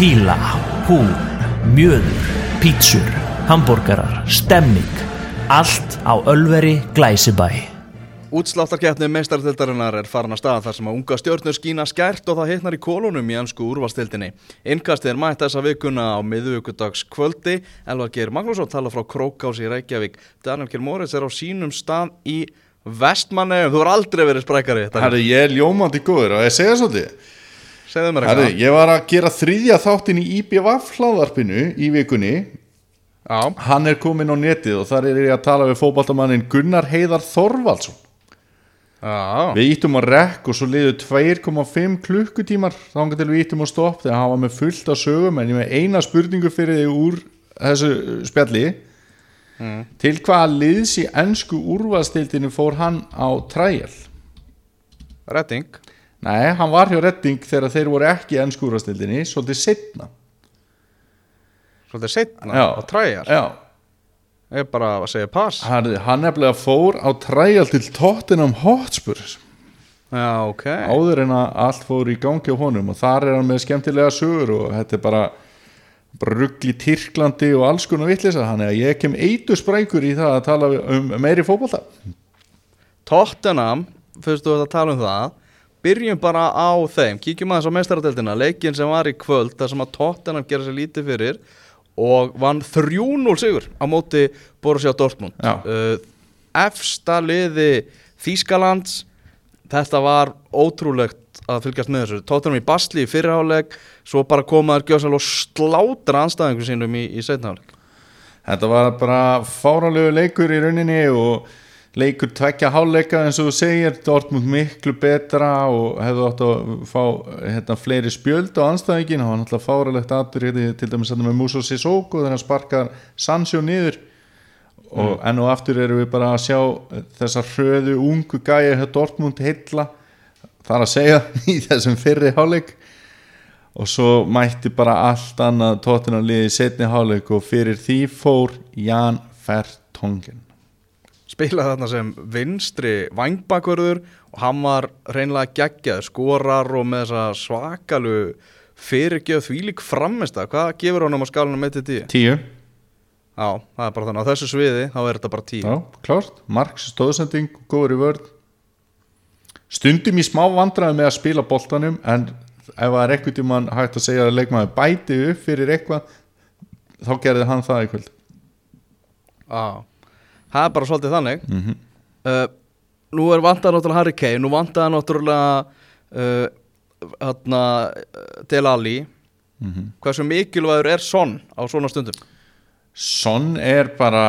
píla, hú, mjöður, pítsur, hambúrgarar, stemming, allt á Ölveri Glæsibæ. Útsláttarkeppni meistartildarinnar er farin að staða þar sem að unga stjórnur skína skært og það hitnar í kolunum í ansku úrvalstildinni. Innkastið er mætt þessa vikuna á miðvíkudags kvöldi. Elvar Geir Magnússon tala frá Krókás í Reykjavík. Daniel Kjell Moritz er á sínum stað í Vestmanneum. Þú har aldrei verið sprækari. Ég er ljómandi góður og ég segja svolítið. Segðu mér eitthvað. ég var að gera þriðja þáttin í IBVF hlaðarpinu í vikunni. Já, Hann er komin á netið og þar er ég að tala við fótballtamannin Gunnar Heiðar Þorvaldsson. já, Við íttum á rekk og svo liðu 2,5 klukkutímar þángar til við íttum á stopp þegar hann var með fullt af sögum en ég með eina spurningu fyrir þig úr þessu spjalli til hvaða liðs í ennsku úrvaðstildinu fór hann á træjal? redding. Nei, hann var hjá Redding þegar þeir voru ekki í ennsku úrvaðstildinni svolítið setna Svolítið setna Já. á træjar. Já, Ég er bara að segja pass. hann, hann nefnilega fór á træjal til Tottenham Hotspurs Já, ok. áður en að allt fór í gangi á honum og þar er hann með skemmtilega sögur og þetta er bara, í Tyrklandi og alls konar vitlisa þannig að ég kem eitur sprækur í það að tala um meiri fótbolta Tottenham, fyrst þú ert að tala um það Byrjum bara á þeim. Kíkjum aðeins á meistaradeildina. Leikin sem var í kvöld þar sem að Tottenham gera sér lítið fyrir Og vann 3-0 sigur á móti Borussia Dortmund. Uh, Efsta liði Þýskalands. Þetta var ótrúlegt að fylgjast með þessu. Tottenham í basli í fyrirháleik Svo bara komaður gjösal og slátra anstæðingu sínum í, í setnaháleik þetta var bara fáralegu leikur í rauninni og leikur tvekja háleika eins og þú segir Dortmund miklu betra og hefðu átt að fá hérna, fleiri spjöld á anstæðingin, það var náttúrulega fáralegt aður hérna, til dæmis þetta með Muso Sissoko þegar hann sparkar Sancho niður. Og enn og aftur erum við bara að sjá þessar hröðu ungu gæja hjá Dortmund heilla þar að segja í þessum fyrri háleik og svo mætti bara allt annað tóttina liði í setni háleik og fyrir því fór Jan Fertongen spilaði þarna sem vinstri vangbakvörður og hann var reynlega geggjað, skorar og með þessa svakalu fyrirgjöð þvílík framista, hvað gefur honum á skalunum með til tíu? tíu, Já, það er bara þannig, á þessu sviði þá er þetta bara tíu. Já, klárt. Marks stóðsending, góður í vörð stundum í smá vandræði með að spila boltanum en ef það er eitthvað tímann hægt að segja að leikmaður bæti upp fyrir eitthvað þá gerði hann það í kvöld. Já, það er bara svolítið þannig mm uh, Nú er vantað náttúrulega Harry Kane, nú vantaði náttúrulega uh, hérna, uh, Del Ali Hversu mikilvægur er Son á svona stundum? Son er bara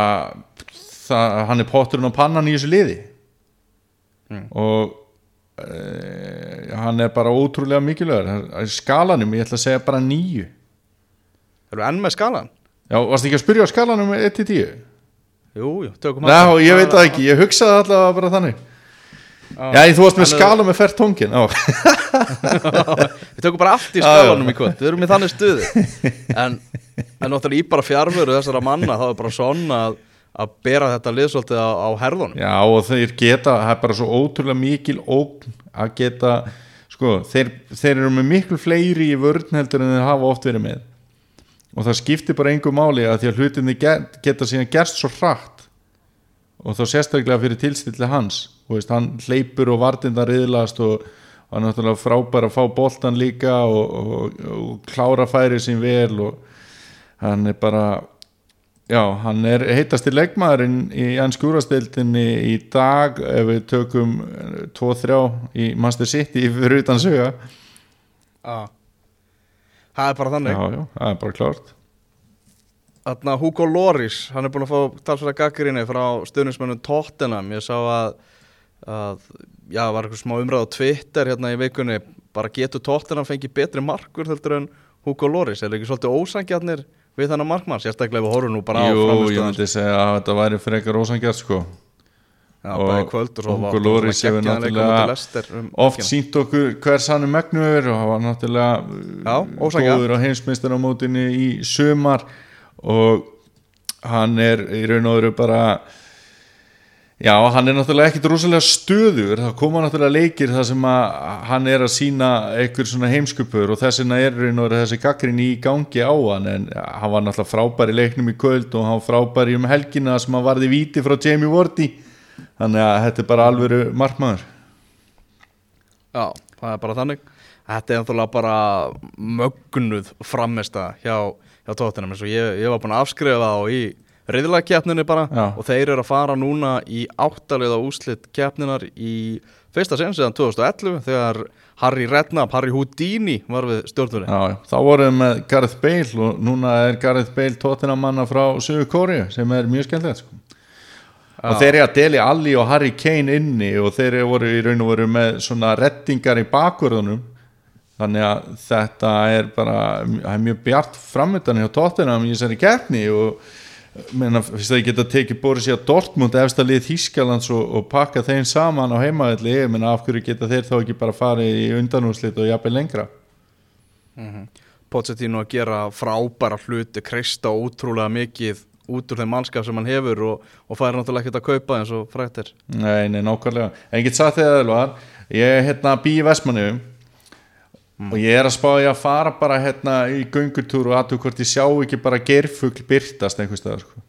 það, hann er potturinn á pannan í þessu liði Mm. og e, hann er bara ótrúlega mikilvægur skalanum, ég ætla að segja bara nýju Erum við enn með skalan? já, varstu ekki að spyrja á skalanum 1-10? Jú, jú, tökum Ná, ég veit það ekki, ég hugsaði allavega bara þannig. Já, þú varst með Hann skala með fært tóngin Við tökum bara allt í skalanum í kvöld Við erum í þannig stuði. En, en náttúrulega í bara fjárveru þessara manna þá er bara svona að, að bera þetta lið svolítið á, á herðunum. Já og þeir geta, það er bara svo ótrúlega mikil ógn að geta sko, þeir, þeir eru með miklu fleiri í vörn heldur en þeir hafa oft verið með og það skiptir bara engu máli að því að hlutinni get, geta síðan gerst svo hratt. Og þá sérstaklega fyrir tilstilli hans. Veist, hann hleypur og vartindar riðlast og hann er náttúrulega frábær að fá boltan líka og, og, og klára færi sín vel og hann er bara Já, hann er heitasti leikmaðurinn í ennskúrastildinni í dag ef við tökum 2-3 í Master City fyrir utan söga ah. Það er bara þannig. Já, já, það er bara klárt. Þarna Hugo Loris, hann er búin að fá talsverða gaggrinni frá stuðnismennum Tottenham. Ég sá að, að já, var eitthvað smá umræð á Twitter hérna í vikunni. Bara getur Tottenham fengið betri markur heldur en Hugo Loris, er það ekki svolítið ósangjarnir við þennan markmann, sérstaklega við horfum nú bara á Jú, ég myndi segja að þetta væri frekar ósangjart sko Já, og Lloris geggjaðan hefur náttúrulega um oft sínt okkur hver sannum megnuður og hann var náttúrulega uh, góður á heimsmeistaramótinu í sumar og hann er í raun og veru bara Já, hann er náttúrulega ekkit rosalega stöður, það koma náttúrulega leikir þar sem að hann er að sína einhver svona heimskupur og þess vegna er raun og veru þessi gaggrin í gangi á hann. En hann var náttúrulega frábær í leiknum í kvöld og hann frábær í um helgina sem hann varði víti frá Jamie Wardy þannig að þetta er bara alvöru markmaður Já, það er bara þannig Þetta er náttúrulega bara mögnuð framesta hjá, hjá tóttunum eins og ég, ég var búin að afskrifa það og í reyðilega keppninu bara Já. og þeir eru að fara núna í áttaliða úslit keppninar í fyrsta sen síðan 2011 þegar Harry Redknapp, Harry Houdini var við stjórnvöli Já, þá vorum við með Gareth Bale og núna er Gareth Bale tóttina manna frá Suður Kóri sem er mjög skemmtilegt sko. Og þeir eru að deli Alli og Harry Kane inni og þeir eru voru í raun og voru með svona reddingar í bakvörðunum. Þannig að þetta er bara er mjög bjart framöndan hjá tóttina í þessari keppni og menna, fyrst að ég geta tekið Borussia Dortmund efsta lið Þískalands og, og pakka þeim saman á heimavelli. Ég menna af hverju geta þeir þá ekki bara farið í undanúslit og jafnvel lengra? Pochettino að gera frábæra hluti kreista ótrúlega mikið út úr þeim mannskap sem hann hefur og, og færi náttúrulega ekkert að kaupa eins og frættir Nei, nei, nákvæmlega. En ég get sagt þið að Ég er hérna bí í Vestmannu og ég er að spá ég að fara bara hérna í göngutúr og aðtöku hvort ég sjá ekki bara gerfugl byrtast einhvers staðar sko.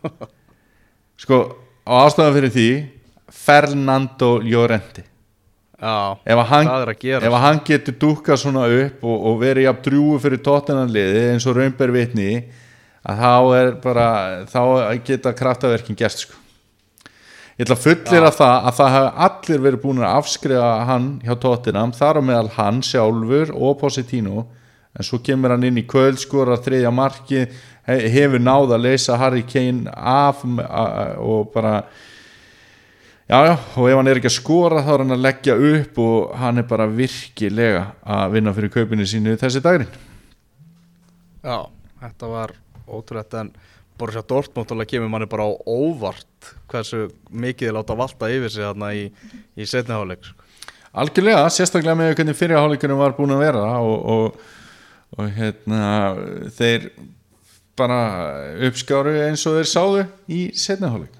sko, á ástæðan fyrir því Fernando Llorenti Já, ef að hann, að ef að hann getur dúkað svona upp og, og verið jafn drjúu fyrir tóttinanliði eins og raunber vitni að þá er bara þá geta kraftaverkin gerst sko. ég ætla að fullir að það að það hafa allir verið búin að afskrifa hann hjá tóttinam, þar á meðal hann sjálfur og Positino en svo kemur hann inn í kvöld skora þriðja marki, he- hefur náð að leysa Harry Kane af og bara Já, já, og ef hann er ekki að skora þá er hann að leggja upp og hann er bara virkilega að vinna fyrir kaupinu sínu þessi dagrin. Já, þetta var ótrúlegt en Borussia Dortmund alveg kemur manni bara á óvart hversu mikið þið láta valta yfir sig þarna í, í setniháleik sko. Algjörlega, sérstaklega með hvernig fyrirháleikunum var búin að vera og, og, og hérna, þeir bara uppskáru eins og þeir sáðu í setniháleik.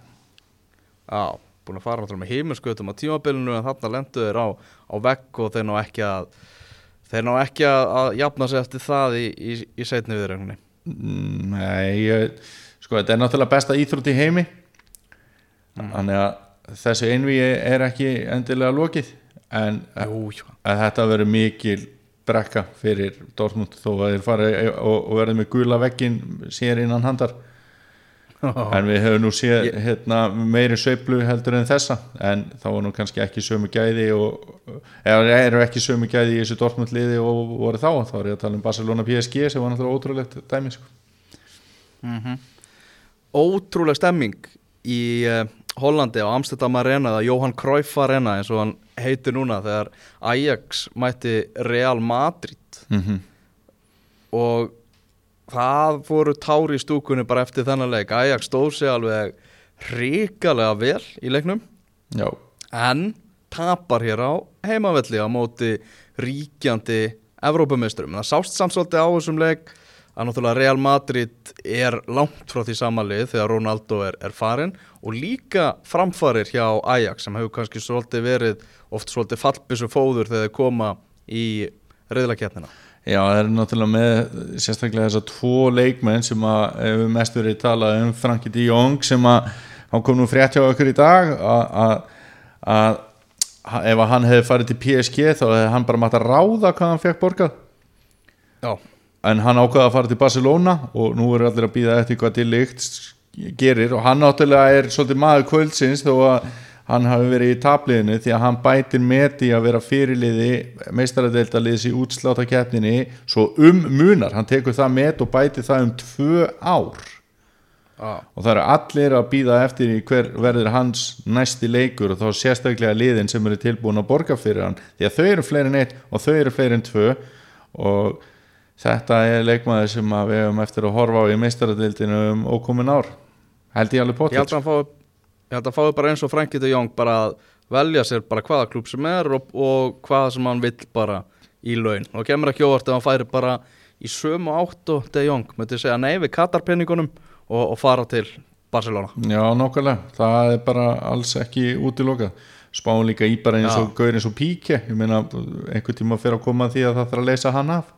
Já, búin að fara með heimuskötum á tímabilinu en þarna lendu þeir á, á vegg og þeir ná ekki að þeir ná ekki að, að jafna sig eftir það í, í, í setni viðrögninni Nei, ég, sko þetta er náttúrulega besta íþrótt í heimi þannig að þessu einvíi er ekki endilega lokið en Jú, jú. þetta verður mikil brekka fyrir Dortmund þó að þeir fara og, og verður með gula veggin sér innan handar en við höfum nú séð hérna, meiri sveiflu heldur en þessa. En þá var nú kannski ekki sömu gæði og, eða eru ekki sömu gæði í þessu Dortmund liði og voru þá. Þá er ég að tala um Barcelona PSG sem var náttúrulega ótrúlegt dæmi sko. Ótrúleg stemming í uh, Hollandi á Amsterdam Arena eða Johan Cruyff Arena eins og hann heitir núna þegar Ajax mætti Real Madrid. Mm -hmm. og það fóru tári í stúkunni bara eftir þennan leik Ajax stóð sig alveg hrikalega vel í leiknum Já, en tapar hér á heimavelli á móti ríkjandi Evrópumistrum. Það sást samt svolítið á þessum leik að náttúrulega Real Madrid er langt frá því samanlið þegar Ronaldo er, er farin og líka framfarir hjá Ajax sem hefur kannski svolítið verið oft svolítið fallbissu fóður þegar þeir koma í reyðlakeppnina. Já, það er náttúrulega með sérstaklega þessar tvo leikmenn sem að hefur mest verið talað um Frankie de Jong sem að hann kom nú frétt hjá okkur í dag að- að að ef að hann hefði farið til PSG þá hefði hann bara mátt að ráða hvað hann fekk borgað. Já, en hann ákvaði að fara til Barcelona og nú eru allir að býða eftir hvað til líkt gerir og hann náttúrulega er svolítið maður kvöldsins þó að hann hafi verið í tabliðinu því að hann bætir með því að vera fyrirliði meistaradeildaliðs í útsláta keppninni svo um munar, hann tekur það með og bætir það um tvö ár. Já, og það eru allir að býða eftir í hver verður hans næsti leikur og þá sérstaklega liðin sem eru tilbúin að borga fyrir hann. Því að þau eru fleiri en eitt og þau eru fleiri en tvö og þetta er leikmaður sem við hefum eftir að horfa á í meistaradeildinu um ókomin ár. Held ég alveg potið ég held að fái bara eins og Frankie de Jong bara að velja sér bara hvaða klúb sem er og, og hvaða sem hann vill bara í laun. Og kemur ekki óvart ef hann færi bara í sömu átt og de Jong myndi segja nei við katarpenningunum og, og fara til Barcelona. Já, nákvæmlega, það er bara alls ekki útilokað. Spáum líka í bara eins og gaur eins og píke ég meina, einhvern tíma fyrir að koma að því að það þarf að leysa hann af.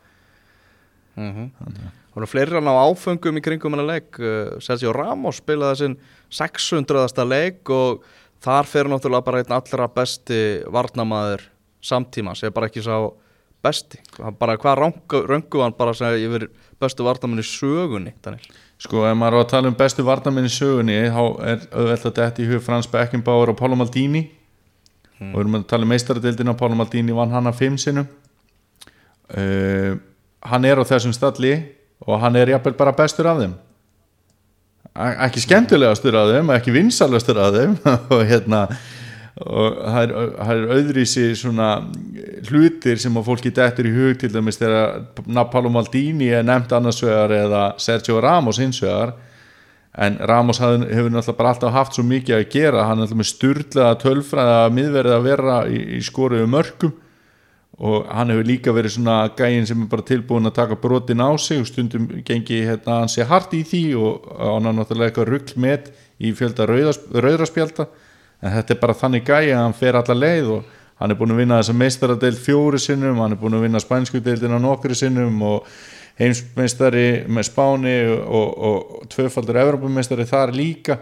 Það voru fleiri hann á áfengum í kringum hennar leik. Uh, Sergio Ramos spilaði sinn 600. leik og þar fer náttúrulega bara einn allra besti varnamaður samtíma sem er bara ekki sá besti. Hann bara hvað röngu, hann bara sem yfir bestu varnamenn í sögunni Daniel? Sko, ef maður á að tala um bestu varnamenn í sögunni þá er auðvelt að þetta í hug Frans Beckenbauer og Pála Maldini. Og við erum að tala um meistaradildina Pála Maldini vann hana fimm sinnum. Uh, hann er á þessum stalli og hann er jafnvel bara bestur af þeim. Ekki skemmtilegastur af þeim ekki vinsalastur af þeim. Og hérna og það er, er öðrísi svona hlutir sem að fólki dettur í hug til dæmis þegar Paolo Maldini er nefnt annars vegar eða Sergio Ramos hins vegar. En Ramos hafði, hefur náttúrulega bara alltaf haft svo mikið að gera, hann er alltaf með styrlaða tölfræða miðverið að vera í, í skoruðu mörgum og hann hefur líka verið svona gæinn sem er bara tilbúin að taka brotin á sig og stundum gengi hérna hann sé hart í því og hann er náttúrulega eitthvað rugl með í fjölda rauðraspjálta en þetta er bara þannig gæi að hann fer alla leið og hann er búin að vinna þessa meistaradeild fjóri sinnum, hann er búin að vinna spænsku deildina nokkru sinnum og heimsmeistari með Spáni og, og, og tvöfaldur Evrópumeistari þar líka.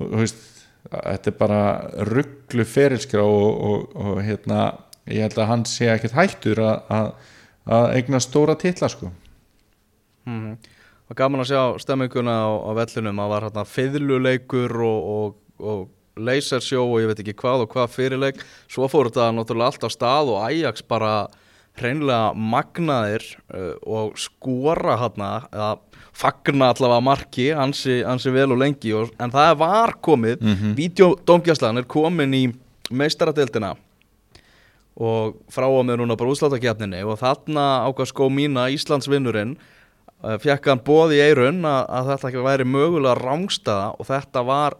Og, veist, þetta er bara rugglu og, og hérna ég held að hann sé ekkert hættur að, að, að eigna stóra titla sko. Mm Það var gaman að sjá stemminguna á, á vellinum. Það var hérna fiðluleikur og, og, og lasersjó og ég veit ekki hvað og hvað fyrirleik. Svo fór þetta náttúrulega allt á stað og Ajax bara hreinlega magnaðir uh, og skora hérna eða fagna allavega marki ansi, ansi vel og lengi. Og, en það var komið, mm -hmm. videodómgjastlan er komin í meistaradeildina og frá að með núna bara útslátakjarninni og þarna ákvað skó mína Íslandsvinnurinn fekk hann bóð í eirun að, að þetta ekki væri mögulega rángstaða og þetta var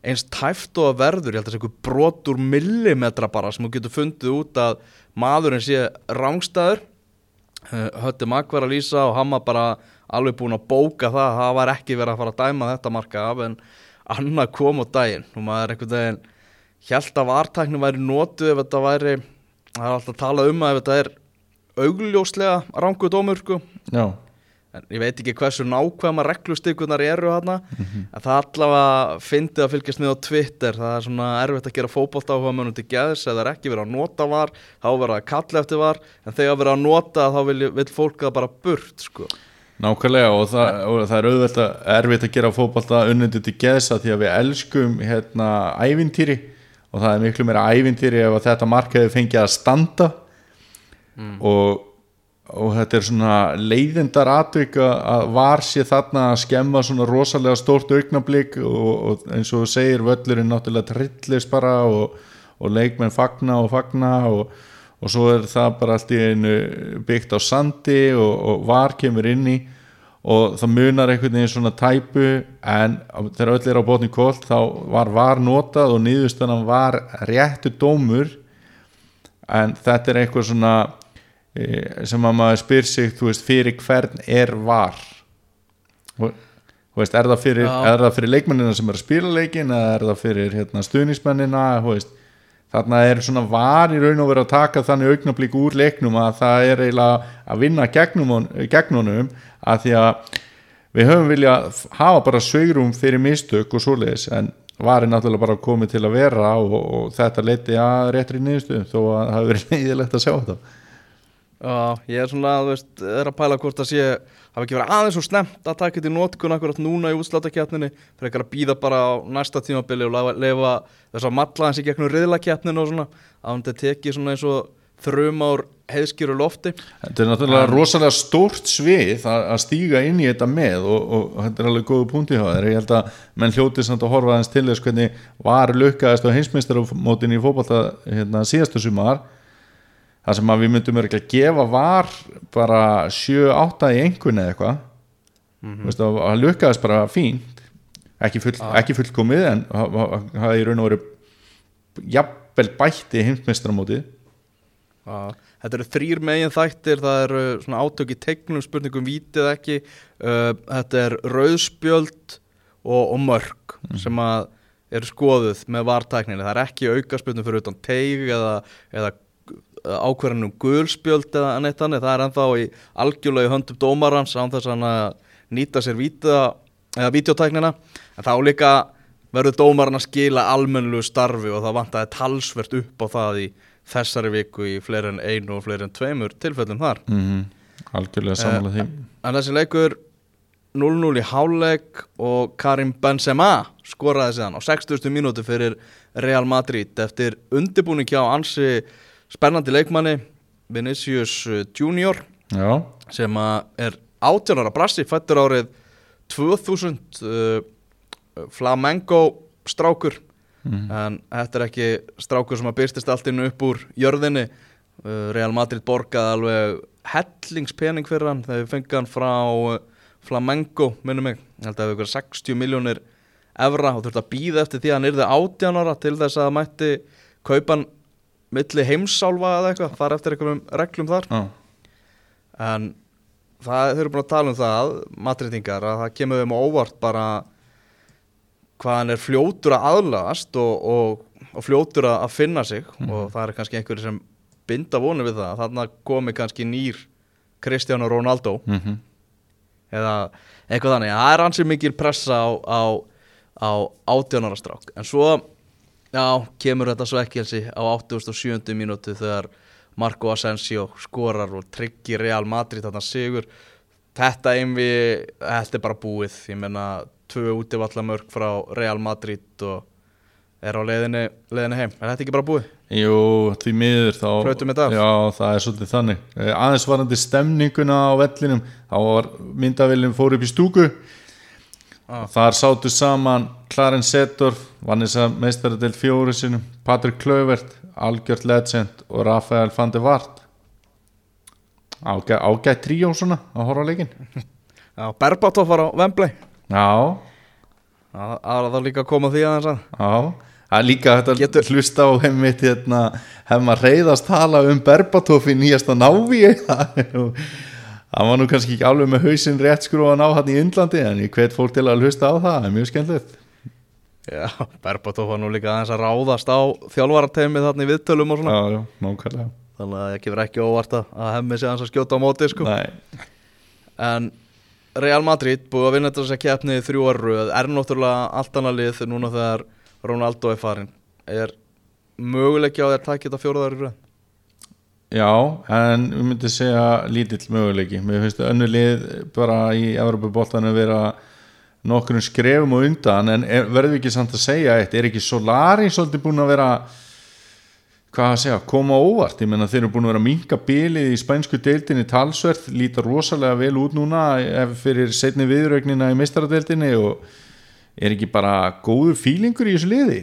eins tæft og verður, ég held að það sé einhver brotur millimetra bara sem þú getur fundið út að maðurinn sé rángstaður hötti makk var að lýsa og var bara alveg búin að bóka það það var ekki verið að fara að dæma þetta marka af en annað kom á daginn og maður einhvern veginn held að vartæknum væri notuð ef þetta væri það er alltaf að tala um að ef þetta er augljóslega rángu dómur sko. Já. En ég veit ekki hversu nákvæma reglustíkunar eru hana en það allavega fyndið að fylgjast niður á Twitter. Það er svona erfitt að gera fótbolt áhuga mönnum til geðs eða það er ekki verið að nota var þá verið að kalla eftir var en þegar verið að nota þá vil, vil fólk það bara burt sko. Nákvæmlega og það, og það er auðvitað erfitt að gera fótbolta unnendur til geðsa því að við elskum hérna ævintýri og það er miklu meira ævintýri ef þetta markaði fengið að standa. Og og þetta er svona leiðindar atvik að var sér þarna að skemma svona rosalega stórt augnablík og, og eins og þú segir völlurinn náttúrulega trillist bara og, og leikmenn fagna og fagna og, og svo er það bara allt í einu byggt á sandi og var kemur inn í og það munar einhvern veginn svona tæpu en þegar öll er á botni kólt þá var var notað og nýðustanum var réttu dómur. En þetta er eitthvað svona sem að maður spyr sig þú veist, fyrir hvern er var? Og veist, er það fyrir, fyrir leikmennina sem er að spila leikin eða er það fyrir hérna, stuðnismennina veist, þarna er svona var í raun og verið að taka þannig augnablík úr leiknum að það er eiginlega að vinna gegnunum að því að við höfum vilja hafa bara sögrum fyrir mistök og svoleiðis en var er náttúrulega bara komið til að vera og, og þetta leiti að réttri nýðustu þó að það hefur verið leiðilegt að sjá þetta Já, ég er svona, þú veist, er að pæla hvort að sé hafa ekki verið aðeins og snemt að taka þetta í nótkun akkurat núna í útslátakjapninu fyrir ekki að býða bara á næsta tímabili og lefa þess að matla hans í gegnum riðlakjapninu og svona að hann teki svona eins og þrjum ár heiðskýru lofti. Þetta er náttúrulega en, rosalega stórt svið að, að stíga inn í þetta með og, og, og þetta er alveg góðu punkti hjá þér. Ég held að menn hljótið samt að horfa aðeins til þess hvernig var lukkaðist á heimsmeistarmótin í fókbalta hérna, síðastu sumar það sem við myndum ekki að gefa var bara 7-8 í einhvern eða eitthvað mm -hmm. það lukkaðist bara fínt ekki, full, ah. ekki fullkomið en það er í raun og veru jafnvel bætti heimsmeistramótið ah. Þetta eru þrýr megin þættir það eru svona átök í tegnum spurningum vítið ekki uh, þetta er rauðspjöld og, og mörg sem að eru skoðuð með vartækninni það er ekki aukaspjöldum fyrir utan teig eða, eða ákverðinum gulspjöld eða neitt annað það er ennþá í algjörlega í höndum dómarans án þess að að nýta sér víta, eða videotæknina en þá líka verður dómaran að skila almennlu starfi og það vantaði talsvert upp á það í þessari viku í fleiri en einu og fleiri en tveimur tilfellum þar. Mm algjörlega samanlega því. en þessi leikur 0-0 í háleik og Karim Benzema skoraði síðan á 60. mínúti fyrir Real Madrid eftir undirbúning hjá ansi spennandi leikmanni Vinicius Junior já, sem er 18 ára brassi, fættur árið 2000 uh, Flamengo strákur. En þetta er ekki strákur sem að byrstist allt innu upp úr jörðinni. Uh, Real Madrid borgaði alveg hellingspening fyrir hann þegar við fengið hann frá Flamengo, minnum mig. Held að það hefur ykkur 60 miljónir evra og þurfti að býða eftir því að hann yrði 18 ára til þess að mætti kaupan milli heimsálfa eða eitthvað, fara eftir einhverjum reglum þar. Já, en það, þau eru búin að tala um það matreitingar, að það kemur þeim á óvart bara hvað hann er fljótur að aðlagast og, og, og fljótur að að finna sig. Og það er kannski einhverju sem binda vonu við það, þarna komi kannski nýr Cristiano Ronaldo. Mm eða eitthvað þannig, það er ansið mikil pressa á, á, á átjánara strák. En svo já, kemur þetta svo ekki helsi á 87. mínútu þegar Marco Asensio skorar og tryggir Real Madrid þarna sigur þetta einvi, þetta er bara búið ég menna tvö útivallamörk frá Real Madrid og er á leiðinni, leiðinni heim er þetta ekki bara búið? Jú, því miður þá Flautum þetta af? Já, það er svolítið þannig Eh, Aðeins varandi stemninguna á vellinum þá var myndavillin fór upp í stúku Ah. Þar sátu saman Clarence Seddorf Vanessa meistaradel fjóru sinum Patrick Kluivert, Algjört Legend og Rafael van der Vart Ágætt, ágætt tríó svona að horfa á leikinn. Já, Berbatov var á Wembley. Já, það það var líka að koma því að. Já, það er líka að Getur- hlusta á heimitt hérna, hef maður reyðast tala um Berbatov í nýjasta návi það var nú kannski ekki alveg með hausinn rétt skrúan á hann í Indlandi en ég hvet fólk til að hlusta á það, það er mjög skemmtilegt. Já, Berbatov var nú líka aðeins að ráðast á þjálfarateimið þarna í viðtölum og svona. Já, já, nákvæmlega. Þannig að ég kemur ekki óvart að hemmi sig aðeins að skjóta á móti sko. Nei, En Real Madrid búið að vinna þess að keppni í þrjú arruð er náttúrulega allt annað lið núna þegar Ronaldo er farin Er möguleiki á þér þetta fjóruðar? Já, en við myndum segja lítill möguleiki. Mér finnst önnu lið bara í Evropaboltanum vera nokkurinn skrefum og undan en er, verðum við ekki samt að segja eitt, er ekki Solari svolítið búin að vera hvað að segja, koma óvart? Ég menna þeir eru búin að vera að minka bilið í spænsku deildinni talsverð, líta rosalega vel út núna fyrir setni viðrögnina í meistaradeildinni og er ekki bara góður fílingur í þessu liði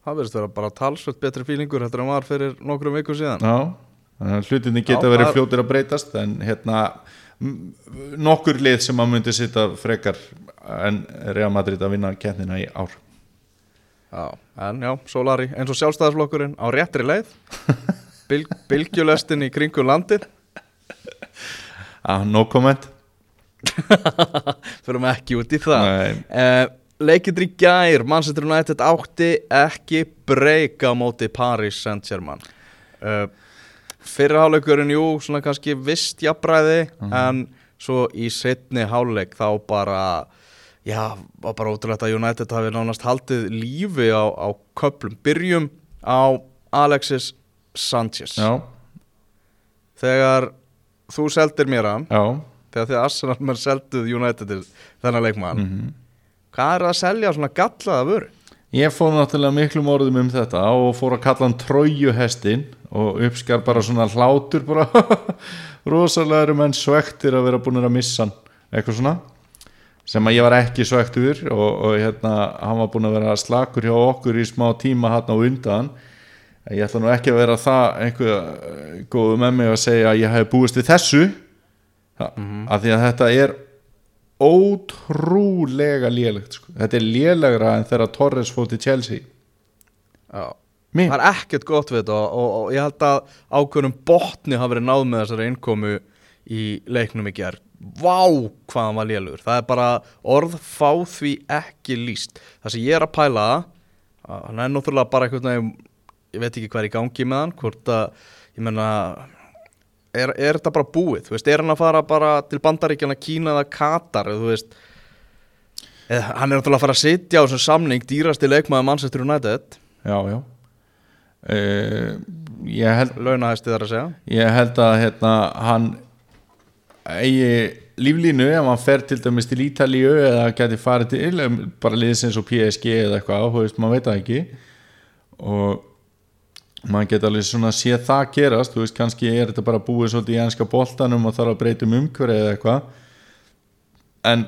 Það verðist vera bara talsvöld betri fílingur heldur en var fyrir nokkrum vikum síðan. Já, að hlutinni geta verið fljótir að breytast en hérna nokkur lið sem að myndi sitta frekar en Real Madrid að vinna keppnina í ár. Já, en já, Solari eins og sjálfstæðarflokkurinn á réttri leið. Bil, Bilgjulestin í kringum landið. Ah, No comment. Fyrir mig ekki út í það. Nei. uh, Leikindur í gær Manchester United átti ekki breyka móti Paris Saint-Germain. Uh, Fyrir hálfleikurinn, jú, svona kannski vist jafnræði En svo í setni hálfleik þá bara Já, var bara ótrúlegt að United hafi nánast haldið lífi á, á köplum Byrjum á Alexis Sanchez. Já, Þegar þú seldir mér já. þegar þið Arsenal menn selduð United til þennan leikmann hvað er það að selja svona gallaða vöru? Ég fór náttúrulega miklum orðum um þetta og fór að kalla hann trójuhestin og uppskar bara svona hlátur bara. Rosalega eru menn svektir að vera búin að missa hann. Eitthvað svona sem að ég var ekki svektur og, og hérna hann var búin að vera slakur hjá okkur í smá tíma hann á undan. Ég ætla nú ekki að vera það einhver eh, góðu með mig að segja að ég hef búist við þessu. Mm af því að þetta er ótrúlega lélegt sko. þetta er lélegra en þegar Torres fór til Chelsea. Já. Mér, það er ekkert gott við þetta og, og, og ég held að ákveðnum botni hafa verið náð með þessari innkomu í leiknum í gerð vá hvað hann var lélugur það er bara orð fá því ekki líst það sem ég er að pæla hann er náttúrulega bara veginn ég veit ekki hvað er í gangi með hann hvort að, ég menna er, er þetta bara búið, þú veist, er hann að fara bara til bandaríkjana Kína eða Katar þú veist? Eða, hann er náttúrulega að fara að sitja á þessum samning dýrasti leikmaður Manchester United. Já, já. Uh, launahæsti þar að segja. Ég held að hérna, hann eigi líflínu ef hann fer til dæmis til Ítalíu eða geti farið til bara liðsins og PSG eða eitthvað þú veist, maður veit það ekki. Og maður geta alveg svona séð það gerast, þú veist, kannski er þetta bara búið svolítið í ennska boltanum og þarf að breyta um umhverju eða eitthvað. En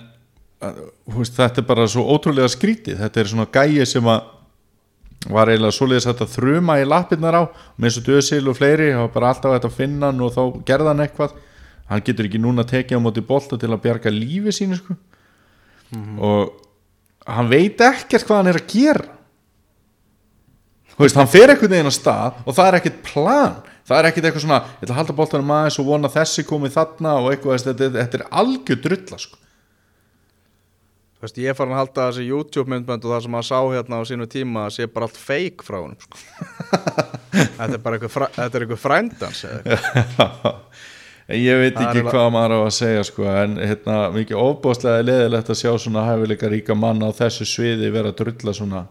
veist, þetta er bara svo ótrúlega skrítið, þetta er svona gæi sem að var eiginlega svoleiðis hægt að þruma í lappirnar á með og döðsil og fleiri, það var bara alltaf að finna hann og þá gerða hann eitthvað. Hann getur ekki núna tekið á móti bolta til að bjarga lífi sínu sko. og hann veit ekkert hvað hann er að gera þú veist, hann fer einhvern veginn á stað og það er ekkert plan það er ekkert eitthvað svona, ég ætla að halda boltanum aðeins og vona þessi komið þarna og eitthvað þetta, þetta er algjör drulla sko. Þú veist, ég er farin að halda þessi YouTube myndbönd og það sem maður sá hérna á sínu tíma sé bara allt fake frá honum sko. þetta er bara eitthvað, frændans ég veit Það ekki hvað maður á að segja sko, en hérna, mikið ofbóðslega leðilegt að sjá svona hæfileika ríka mann á þessu sviði vera að drulla svona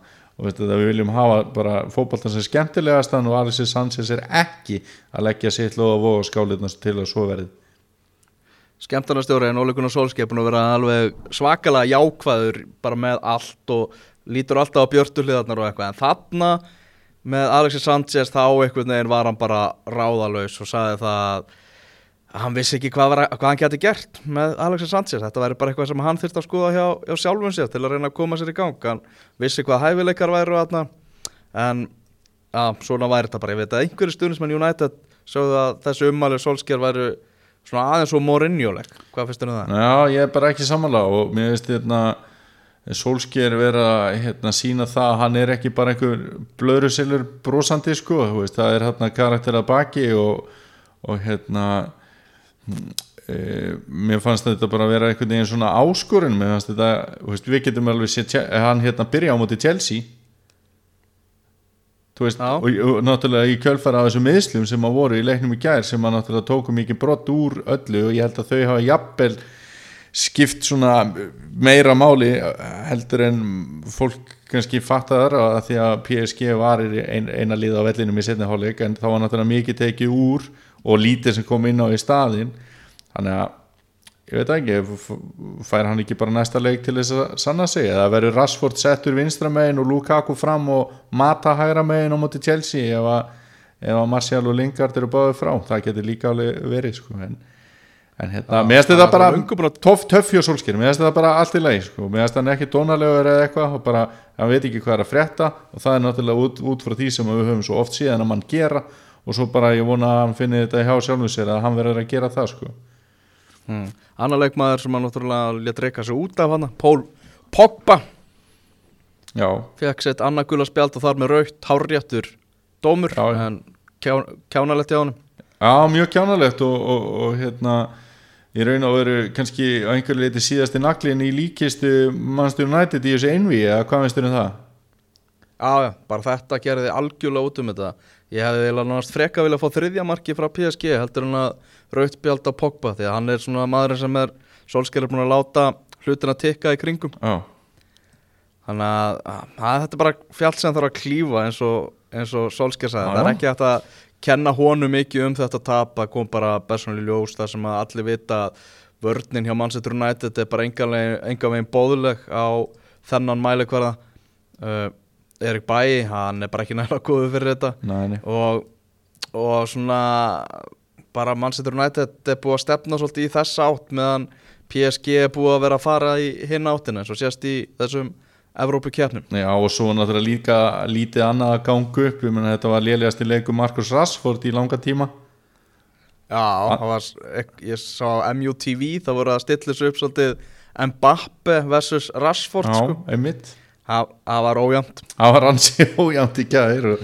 og veit að við viljum hafa bara fótboltan sem skemmtilegastan og Alexis Sanchez er ekki að leggja sitt loða og skálirnast til að svo verið skemmtarnastjóri en Óli Gunnar Solskjaer búin að alveg svakalega jákvæður bara með allt og lítur alltaf á björtuhliðarnar og eitthvað. En þarna með Alexis Sanchez þá einhvern veginn var hann bara ráðalaus og sagði það að hann vissi ekki hvað, var, hvað hann geti gert með Alexis Sanchez, þetta væri bara eitthvað sem hann þurfti að skoða hjá, hjá sjálfum sér til að reyna að koma sér í gang. Hann vissi hvað hæfileikar væru þarna en ja, svona væri þetta bara, ég veit að einhverju stundismenn United sögðu að þessu ummæli Solskjaer væru svona aðeins og Mourinho-leg hvað finnst þér um það? Já, ég er bara ekki sammála og mér veist hérna Solskjær vera hérna sína það að hann er ekki bara einhver blöðrusilur brosandi sko, það er hérna karakter að baki og, og hérna mér fannst þetta bara að vera einhvern veginn svona áskorun. Mér fannst þetta, veist, við getum alveg Che- hann hérna byrja á móti Chelsea. Veist, og, og náttúrulega í kjölfara af þessum meðslum sem að voru í leiknum í gær sem að náttúrulega tóku mikið brott úr öllu og ég held að þau hafa jafnvel skipt svona meira máli heldur en fólk kannski fattaðar að því að PSG varir ein, eina lið á vellinum í setni hálfleik en þá var náttúrulega mikið tekið úr og lítið sem kom inn á í staðinn þannig að ég veit ekki, fær hann ekki bara næsta leik til þess að sanna sig eða verður Rashford settur vinstra megin og Lukaku fram og Mata hægra megin á móti Chelsea ef að, að Martial og Lingard eru báðið frá það getur líka alveg verið sko. en, en hérna, mér finnst þetta bara töff hjá Solskjær, mér finnst þetta bara allt í leið sko. mér finnst hann ekki dónalegur eða eitthvað og bara, hann veit ekki hvað er að frétta og það er náttúrulega út, út frá því sem við höfum svo oft síðan að mann gera og svo bara ég vona að hann finni þetta hjá sjálfum sér að hann verður að gera það sko. Hmm. Annar leikmaður sem hann náttúrulega létt reyka sig út af hann Pól Pogba. Já, fekk sett annað gula spjald og þar með raukt hárréttur dómur Já, en kjá, kjánalegt hjá honum. Já, mjög kjánalegt og, og, og hérna í raun og veru kannski á einhverju leiti síðasti naglin í líkistu mannstur United í þessu einví eða hvað veistur um það? Já, já, bara þetta gerði algjörlega út um þetta. Ég hefði eiginlega náttúrulega freka vilja að fá þriðja marki frá PSG heldur hann að raut spjald á Pogba því að hann er svona maðurinn sem er Solskjær er búin að láta hlutina tikka í kringum. Já, Þannig að, að þetta er bara fjall sem þarf að klífa eins og, og Solskjær sagði. Já, Það er ekki hægt að kenna honum mikið um þetta tap að kom bara personally ljós þar sem að allir vita að vörninn hjá Manchester United er bara engan veginn, bóðuleg á þennan mælikvarða. Uh, Erik Bæi, hann er bara ekki næra góðu fyrir þetta. Næni og, og svona bara Manchester United er búið að stefna svolítið í þessa átt meðan PSG er búið að vera að fara í hinn áttina eins og sést í þessum Evrópu keppnum Já, og svo náttúrulega líka lítið annað að ganga upp, ég menna þetta var lélegasti leiku Markus Rashford í langa tíma. Já, það var, ég sá MUTV, það voru að stilla þessu upp svolítið Mbappe versus Rashford Já, sko. einmitt. Það, var ójæmt Það var hansi ójæmt í gær og,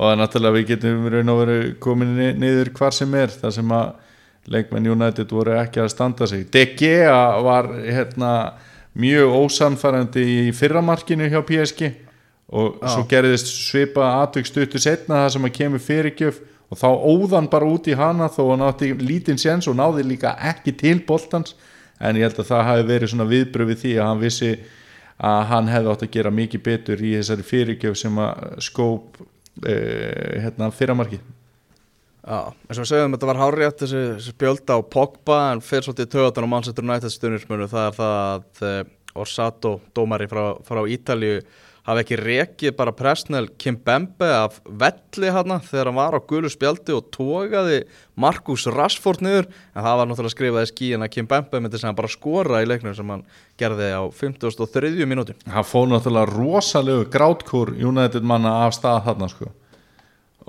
og náttúrulega við getum raun og veru komin ni- niður hvar sem er það sem að leikmenn United voru ekki að standa sig. Gea var hérna, mjög ósamfærandi í fyrramarkinu hjá PSG og Já. svo gerðist svipa atvik stuttu setna það sem að kemur fyrirgjöf. Og þá óðan bara út í hana þó hann átti lítinn séns og náði líka ekki til boltans. En ég held að það hafi verið svona viðbröð við því að hann vissi að hann hefði átt að gera mikið betur í þessari fyrirgjöf sem að skóp uh, hérna fyrramarki Já, eins og við segjum þetta var hárétt þessi, þessi spjölda á Pogba en fyrir svolítið töðan á Manchester United stundismönu það er það að uh, Orsato, dómari frá, frá Ítalju hafi ekki rekið bara Presnel Kimpembe af velli hana þegar hann var á gulu spjaldi og tókaði Markus Rashford niður en það var náttúrulega skrifað í skíin að Kimpembe myndi sem hann bara skora í leiknum sem hann gerði á 53. mínútu hann fóð náttúrulega rosalegu grátkúr United manna af stað þarna sko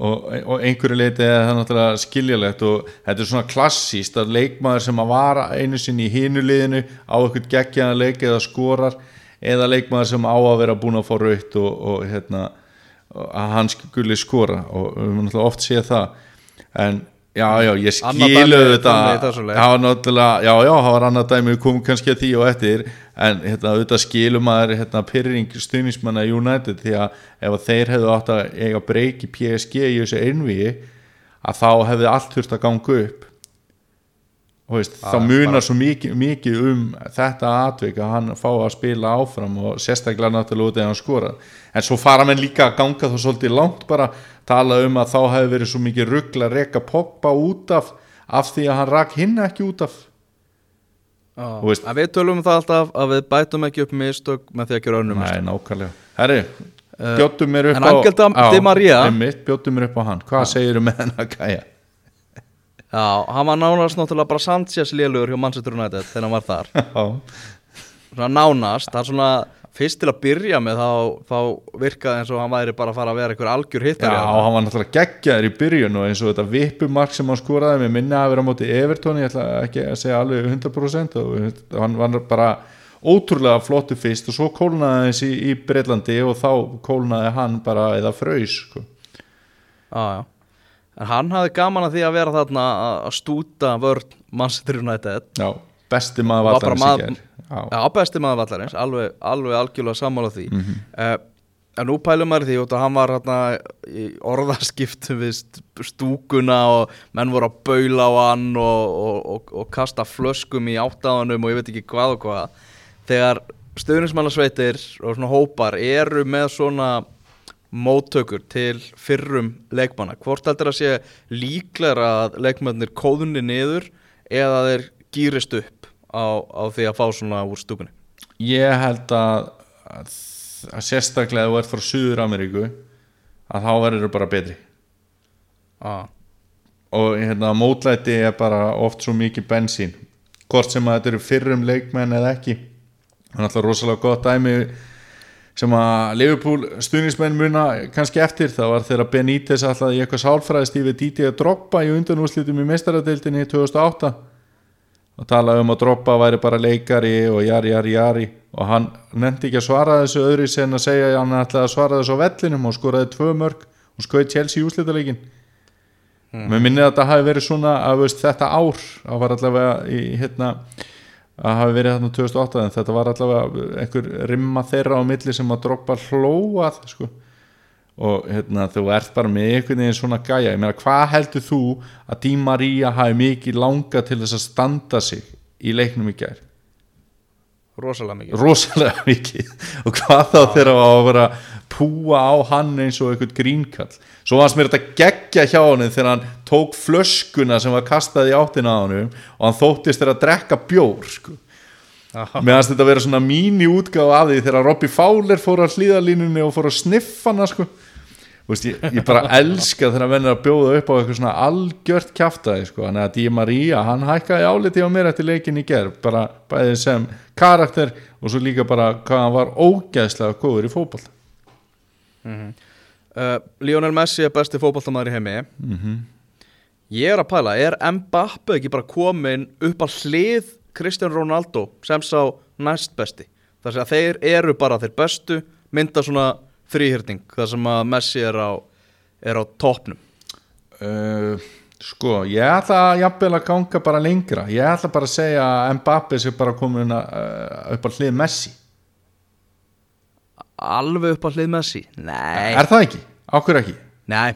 og, og einhverju leiti er það náttúrulega skiljalegt og þetta er svona klassíst að leikmaður sem að vara einu sinni í hinu liðinu á eitthvað geggjaðan leik eða skorar eða leikmaður sem á að vera búin að fá raut og, og hérna að hann skuli skora og við höfum náttúrulega oft séð það. En já, já, ég skilu þetta já, náttúrulega, já, já, það var annað dæmi við komum kannski að því og eftir en hérna, auðvitað skilum maður hérna, pyrring stuðnismanna United því að ef að þeir hefðu átt að eiga breyki PSG í þessu einvíi að þá hefði allt þurft að ganga upp veist, þá munar svo mikið, mikið um þetta atvik að hann fá að spila áfram og sérstaklega náttúrulega út eða hann skorað en svo fara menn líka að ganga þá svolítið langt bara tala um að þá hefði verið svo mikið ruggla að reka Pogba út af af því að hann rak hinn ekki út af. Þú veist- En við tölum um það alltaf að við bætum ekki upp mistök með því að gera önnum nákvæmlega. Herri, bjóttum mér upp en á Di Maria- einmitt, Bjóttum mér upp á hann. Hvað segirðu með henn að gæja? Já, hann var nánast náttúrulega bara Sanchez lélugur hjá Manchester United þegar hann var þar Já, svona nánast, það er svona fyrst til að byrja með þá, þá virkaði eins og hann væri bara að fara að vera einhver algjör Já, hittari hann var náttúrulega geggjaður í byrjun og eins og þetta vippumark sem hann skoraði með minni að vera á móti Evertón ég ætla ekki að segja alveg 100% og hann var bara ótrúlega flottu fyrst og svo kólnaði hans í, í Breitlandi og þá kólnaði hann bara eða fröys sko. já, já. En hann hafði gaman að því að vera þarna að að stúta vörn Manchester United. Já, besti maður vallarins í gær. Já, besti maður vallarins, alveg, alveg algjörlega sammála því. Mm En nú pælum maður því að hann var hérna í orðaskiptum við st- stúkuna og menn voru að baula á hann og, og, og, og kasta flöskum í áttaðanum og ég veit ekki hvað og hvað. Þegar stuðnismannasveitir og svona hópar eru með svona móttökur til fyrrum leikmanna. Hvort heldur að sé líklega að leikmannir kóðunni niður eða þeir gýrist upp á, á því að fá svona úr stúkunni? Ég held að, að, að sérstaklega ef þú ert frá Suður Ameríku að þá verður þú bara betri. Ah. og hérna mótlæti er bara oft svo mikið bensín. Hvort sem að þetta eru fyrrum leikmenn eða ekki það er alltaf rosalega gott dæmi sem að Liverpool stuðnismenn muna kannski eftir það var þegar Benítez alltaf í eitthvað sálfræðist yfir Didi að droppa í undanúslitum í mestaradeildinni 2008 og talaði um að droppa væri bara leikari og jari, jari, jari. Og hann nefndi ekki að svara þessu öðru sem að segja að hann ætlaði að svara þessu á vellinum og skoraði tvö mörg og skoði Chelsea í úslitaleikin mm. mér minnið að þetta hafi verið svona að veist, þetta ár það var allavega í hérna að hafi verið þarna 2008 en þetta var allavega einhver rimma þeirra á milli sem að droppa hlóað sko. og hérna þú ert bara með einhvern veginn svona gæja ég meina hvað heldur þú að Di Maria hafi mikið langa til þess að standa sig í leiknum í gær rosalega mikið rosalega mikið og hvað þá þegar það var að vera púa á hann eins og einhvern grínkall svo varst mér þetta geggja hjá hann þegar hann tók flöskuna sem var kastað í áttina á hann og hann þóttist þeirra að drekka bjór sko. meðan þetta vera svona mín í útgáð af því þegar Robby Fowler fór að hlýðalínunni og fór að sniffa hana sko. Veist, ég, ég bara elska þegar menn er að bjóða upp á eitthvað svona algjört kjaftaði sko. þannig að Di Maria, hann hækkaði áliti á mér eftir leikin í gerð, bara bæðið sem karakter og svo líka bara hvað hann var ógæðslega góður í fótboll uh, Lionel Messi er besti fótballtamaður í heimi. Ég er að pæla er Mbappe ekki bara komin upp að hlið Cristiano Ronaldo sem sá næst besti? Þar sem að þeir eru bara þeir bestu mynda svona þrýhyrting þar sem að Messi er á, er á toppnum? Uh, Sko, ég ætla jafnvel að ganga bara lengra. Ég ætla bara að segja að Mbappe sé bara komin uh, upp á hlið Messi. Alveg upp á hlið Messi? Nei, Er það ekki? Ákveður ekki? nei.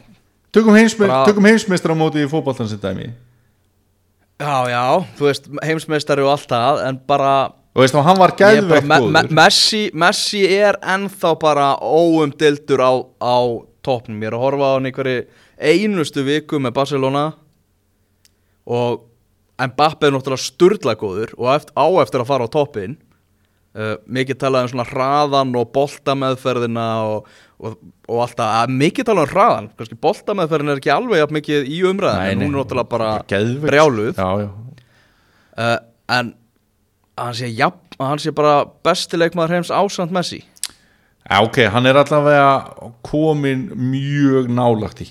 Tökum, heimsmeistra á móti í fótboltan sem dæmi. Já, já, þú veist, heimsmeistari og allt það en bara, Og veist, og hann var geðveikt me, me, Messi, Messi er ennþá bara óumdildur á, á topnum, ég er að horfa á hann einhverju einustu viku með Barcelona. Og Mbappe er náttúrulega sturla góður og eft, á eftir að fara á toppin uh, mikið talað um svona hraðan og boltameðferðina og, og, og alltaf, að mikið talað um hraðan kannski boltameðferðin er ekki alveg mikið í umræðin, en hún er náttúrulega bara brjáluð. Já, já, uh, en að hann sé, jafn, að hann sé bara besti leikmaður heims ásand Messi? Já, ok, hann er allavega komin mjög nálagt í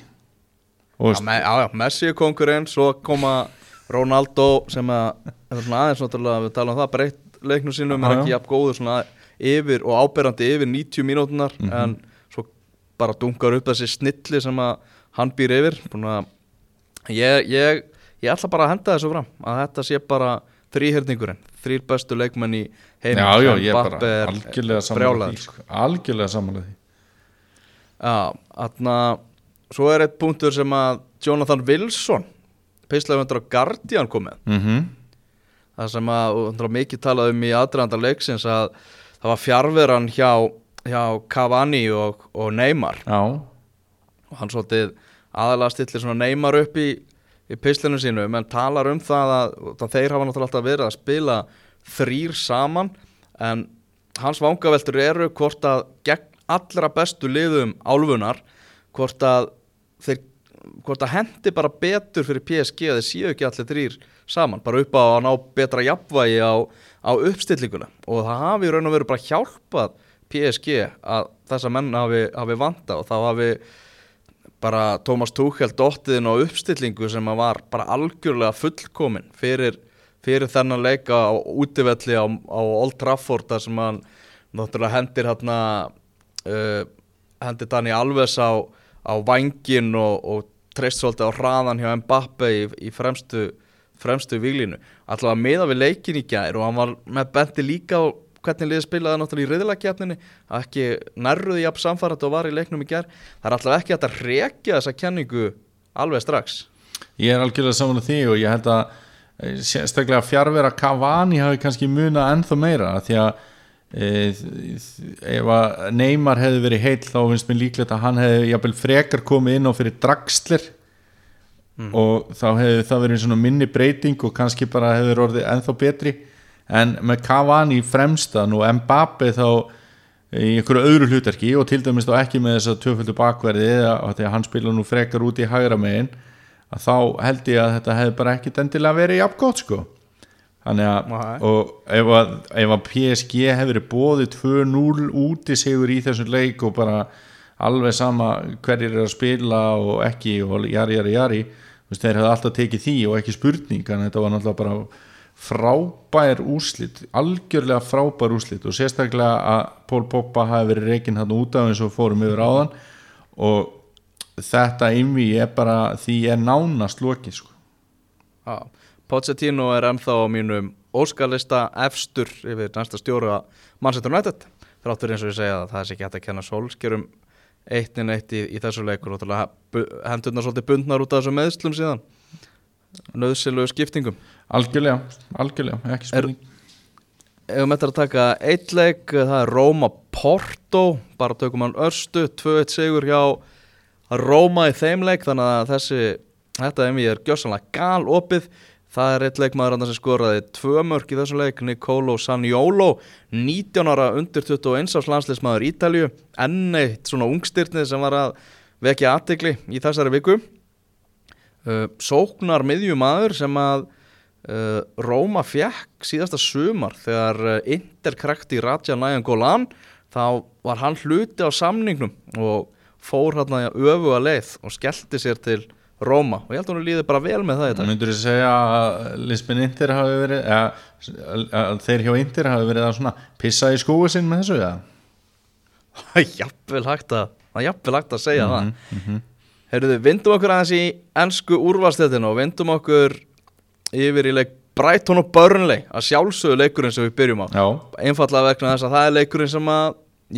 Já, me, já, Messi er konkurrent, svo koma Ronaldo sem að, aðeins náttúrulega, við talum um það, breytt leiknum sínum er ekki jafn góður svona yfir og áberandi yfir 90 mínútunar Mhm. en svo bara dunkar upp þessi snilli sem að hann býr yfir ég, ég, ég ætla bara að henda þessu fram að þetta sé bara þrýherningurinn þrýr bestu leikmenn í heim já, já, ég er bara algjörlega samanlega því sko. Algjörlega samanlega því. Já, þarna Svo er eitt punktur sem að Jonathan Wilson Peislaföndur á Guardian kom með. Mm Það sem að, og mikið talað um í aðdraðanda leiksins að það var fjárveran hjá, hjá Cavani og, og Neymar. Já, og hann svolítið aðalega stillir Neymar upp í, í pislinu sínu menn talar um það að, þeir hafa náttúrulega alltaf verið að spila þrýr saman en hans vangaveltur eru hvort að gegn allra bestu liðum álfunar hvort að þeir hvort að hendi bara betur fyrir PSG að þeir séu ekki allir þrýr saman bara upp á að ná betra jafnvægi á, á uppstillinguna og það hafi raun og veru bara hjálpað PSG að þessa menn hafi, hafi vanda og þá hafi bara Tómas Tuchel dottiðin á uppstillingu sem að var bara algjörlega fullkomin fyrir, fyrir þennan leika á útivelli á, á Old Trafford þar sem hann náttúrulega hendir hérna uh, hendir Dani Alves á, á vangin og, og treyst svolítið á hraðan hjá Mbappe í, í fremstu, fremstu víglínu. Allavega meða við leikin í gær og hann var með bendi líka á hvernig liðið spilaði náttúrulega í riðlakefninni að ekki nærruði jafn samfærat og var í leiknum í gær. Það er allavega ekki að rekja þessa kenningu alveg strax. Ég er algjörlega samanlega því og ég held að eh, sérstaklega fjárvera Cavani hafi kannski munað ennþá meira því að e, ef að Neymar hefði verið heill þá finnst mér líklegt að hann hefði jafnvel frekar komið inn á fyrir dragslir og þá hefði það verið minni breyting og kannski bara hefði orðið ennþá betri en með Cavani fremstan og Mbappe þá í einhverju öðru hlutverki og til dæmis þá ekki með þess að tvöföldu bakverði eða því að hann spila nú frekar út í hægra megin að þá held ég að þetta hefði bara ekkit endilega verið jafn gott sko. Þannig að og ef að, ef að PSG verið bóðið 2-0 úti sigur í þessum leik og bara alveg sama hverjir er að spila og ekki og jari jari jari þeir hefði alltaf tekið því og ekki spurning en þetta var náttúrulega bara frábær úrslit algjörlega frábær úrslit og sérstaklega að Pól Poppa hafi verið reikinn hann út af eins og fórum yfir áðan og þetta einví er bara því er nánast lokið sko. Já. Pochettino er ennþá á mínum óskalista efstur yfir næsta stjóra Manchester United þráttur eins og ég segja að það er ekki hægt að kenna solskjörum eittin eitt í, í þessu leikur og hendurna svolítið bundnar út af þessum meðslum síðan nöðsilegu skiptingum algjörlega, algjörlega, ekki spurning Ef við mettar að taka eitt leik, það er Róma Porto, bara tökum hann örstu, 2-1 sigur hjá Róma í þeim leik, þannig að þessi, þetta er mér gjössanlega gal opið. Það er eitt leikmaður andan sem skoraði tvö mörk í þessu leik, Nicolo Saniolo, 19 ára undir 21 árs landsleismadur Ítalju, enn eitt svona ungstyrnið sem var að vekja aðtegli í þessari viku. Uh, sóknar miðjumadur sem að uh, Róma fjekk síðasta sumar þegar uh, Inter krakti Raja Najan Golan þá var hann hluti á samningnum og fór hann að öfuga leið og skellti sér til Róma. Og ég held að hún líði bara vel með það í dag. Myndur þú segja að Lisbon Inter hafi verið eða, að þeir hjá Inter hafi verið að svona pissa í skói sinn með þessu eða? Það er jafnvel hægt að það er jafnvel hægt að segja Heyrðu, vindum okkur aðeins í ennsku úrvarsleitina og vindum okkur yfir í leik Brighton og Burnley. Að sjálfsögðu leikurinn sem við byrjum á. Já, einfallega vegna þess að það er leikurinn sem að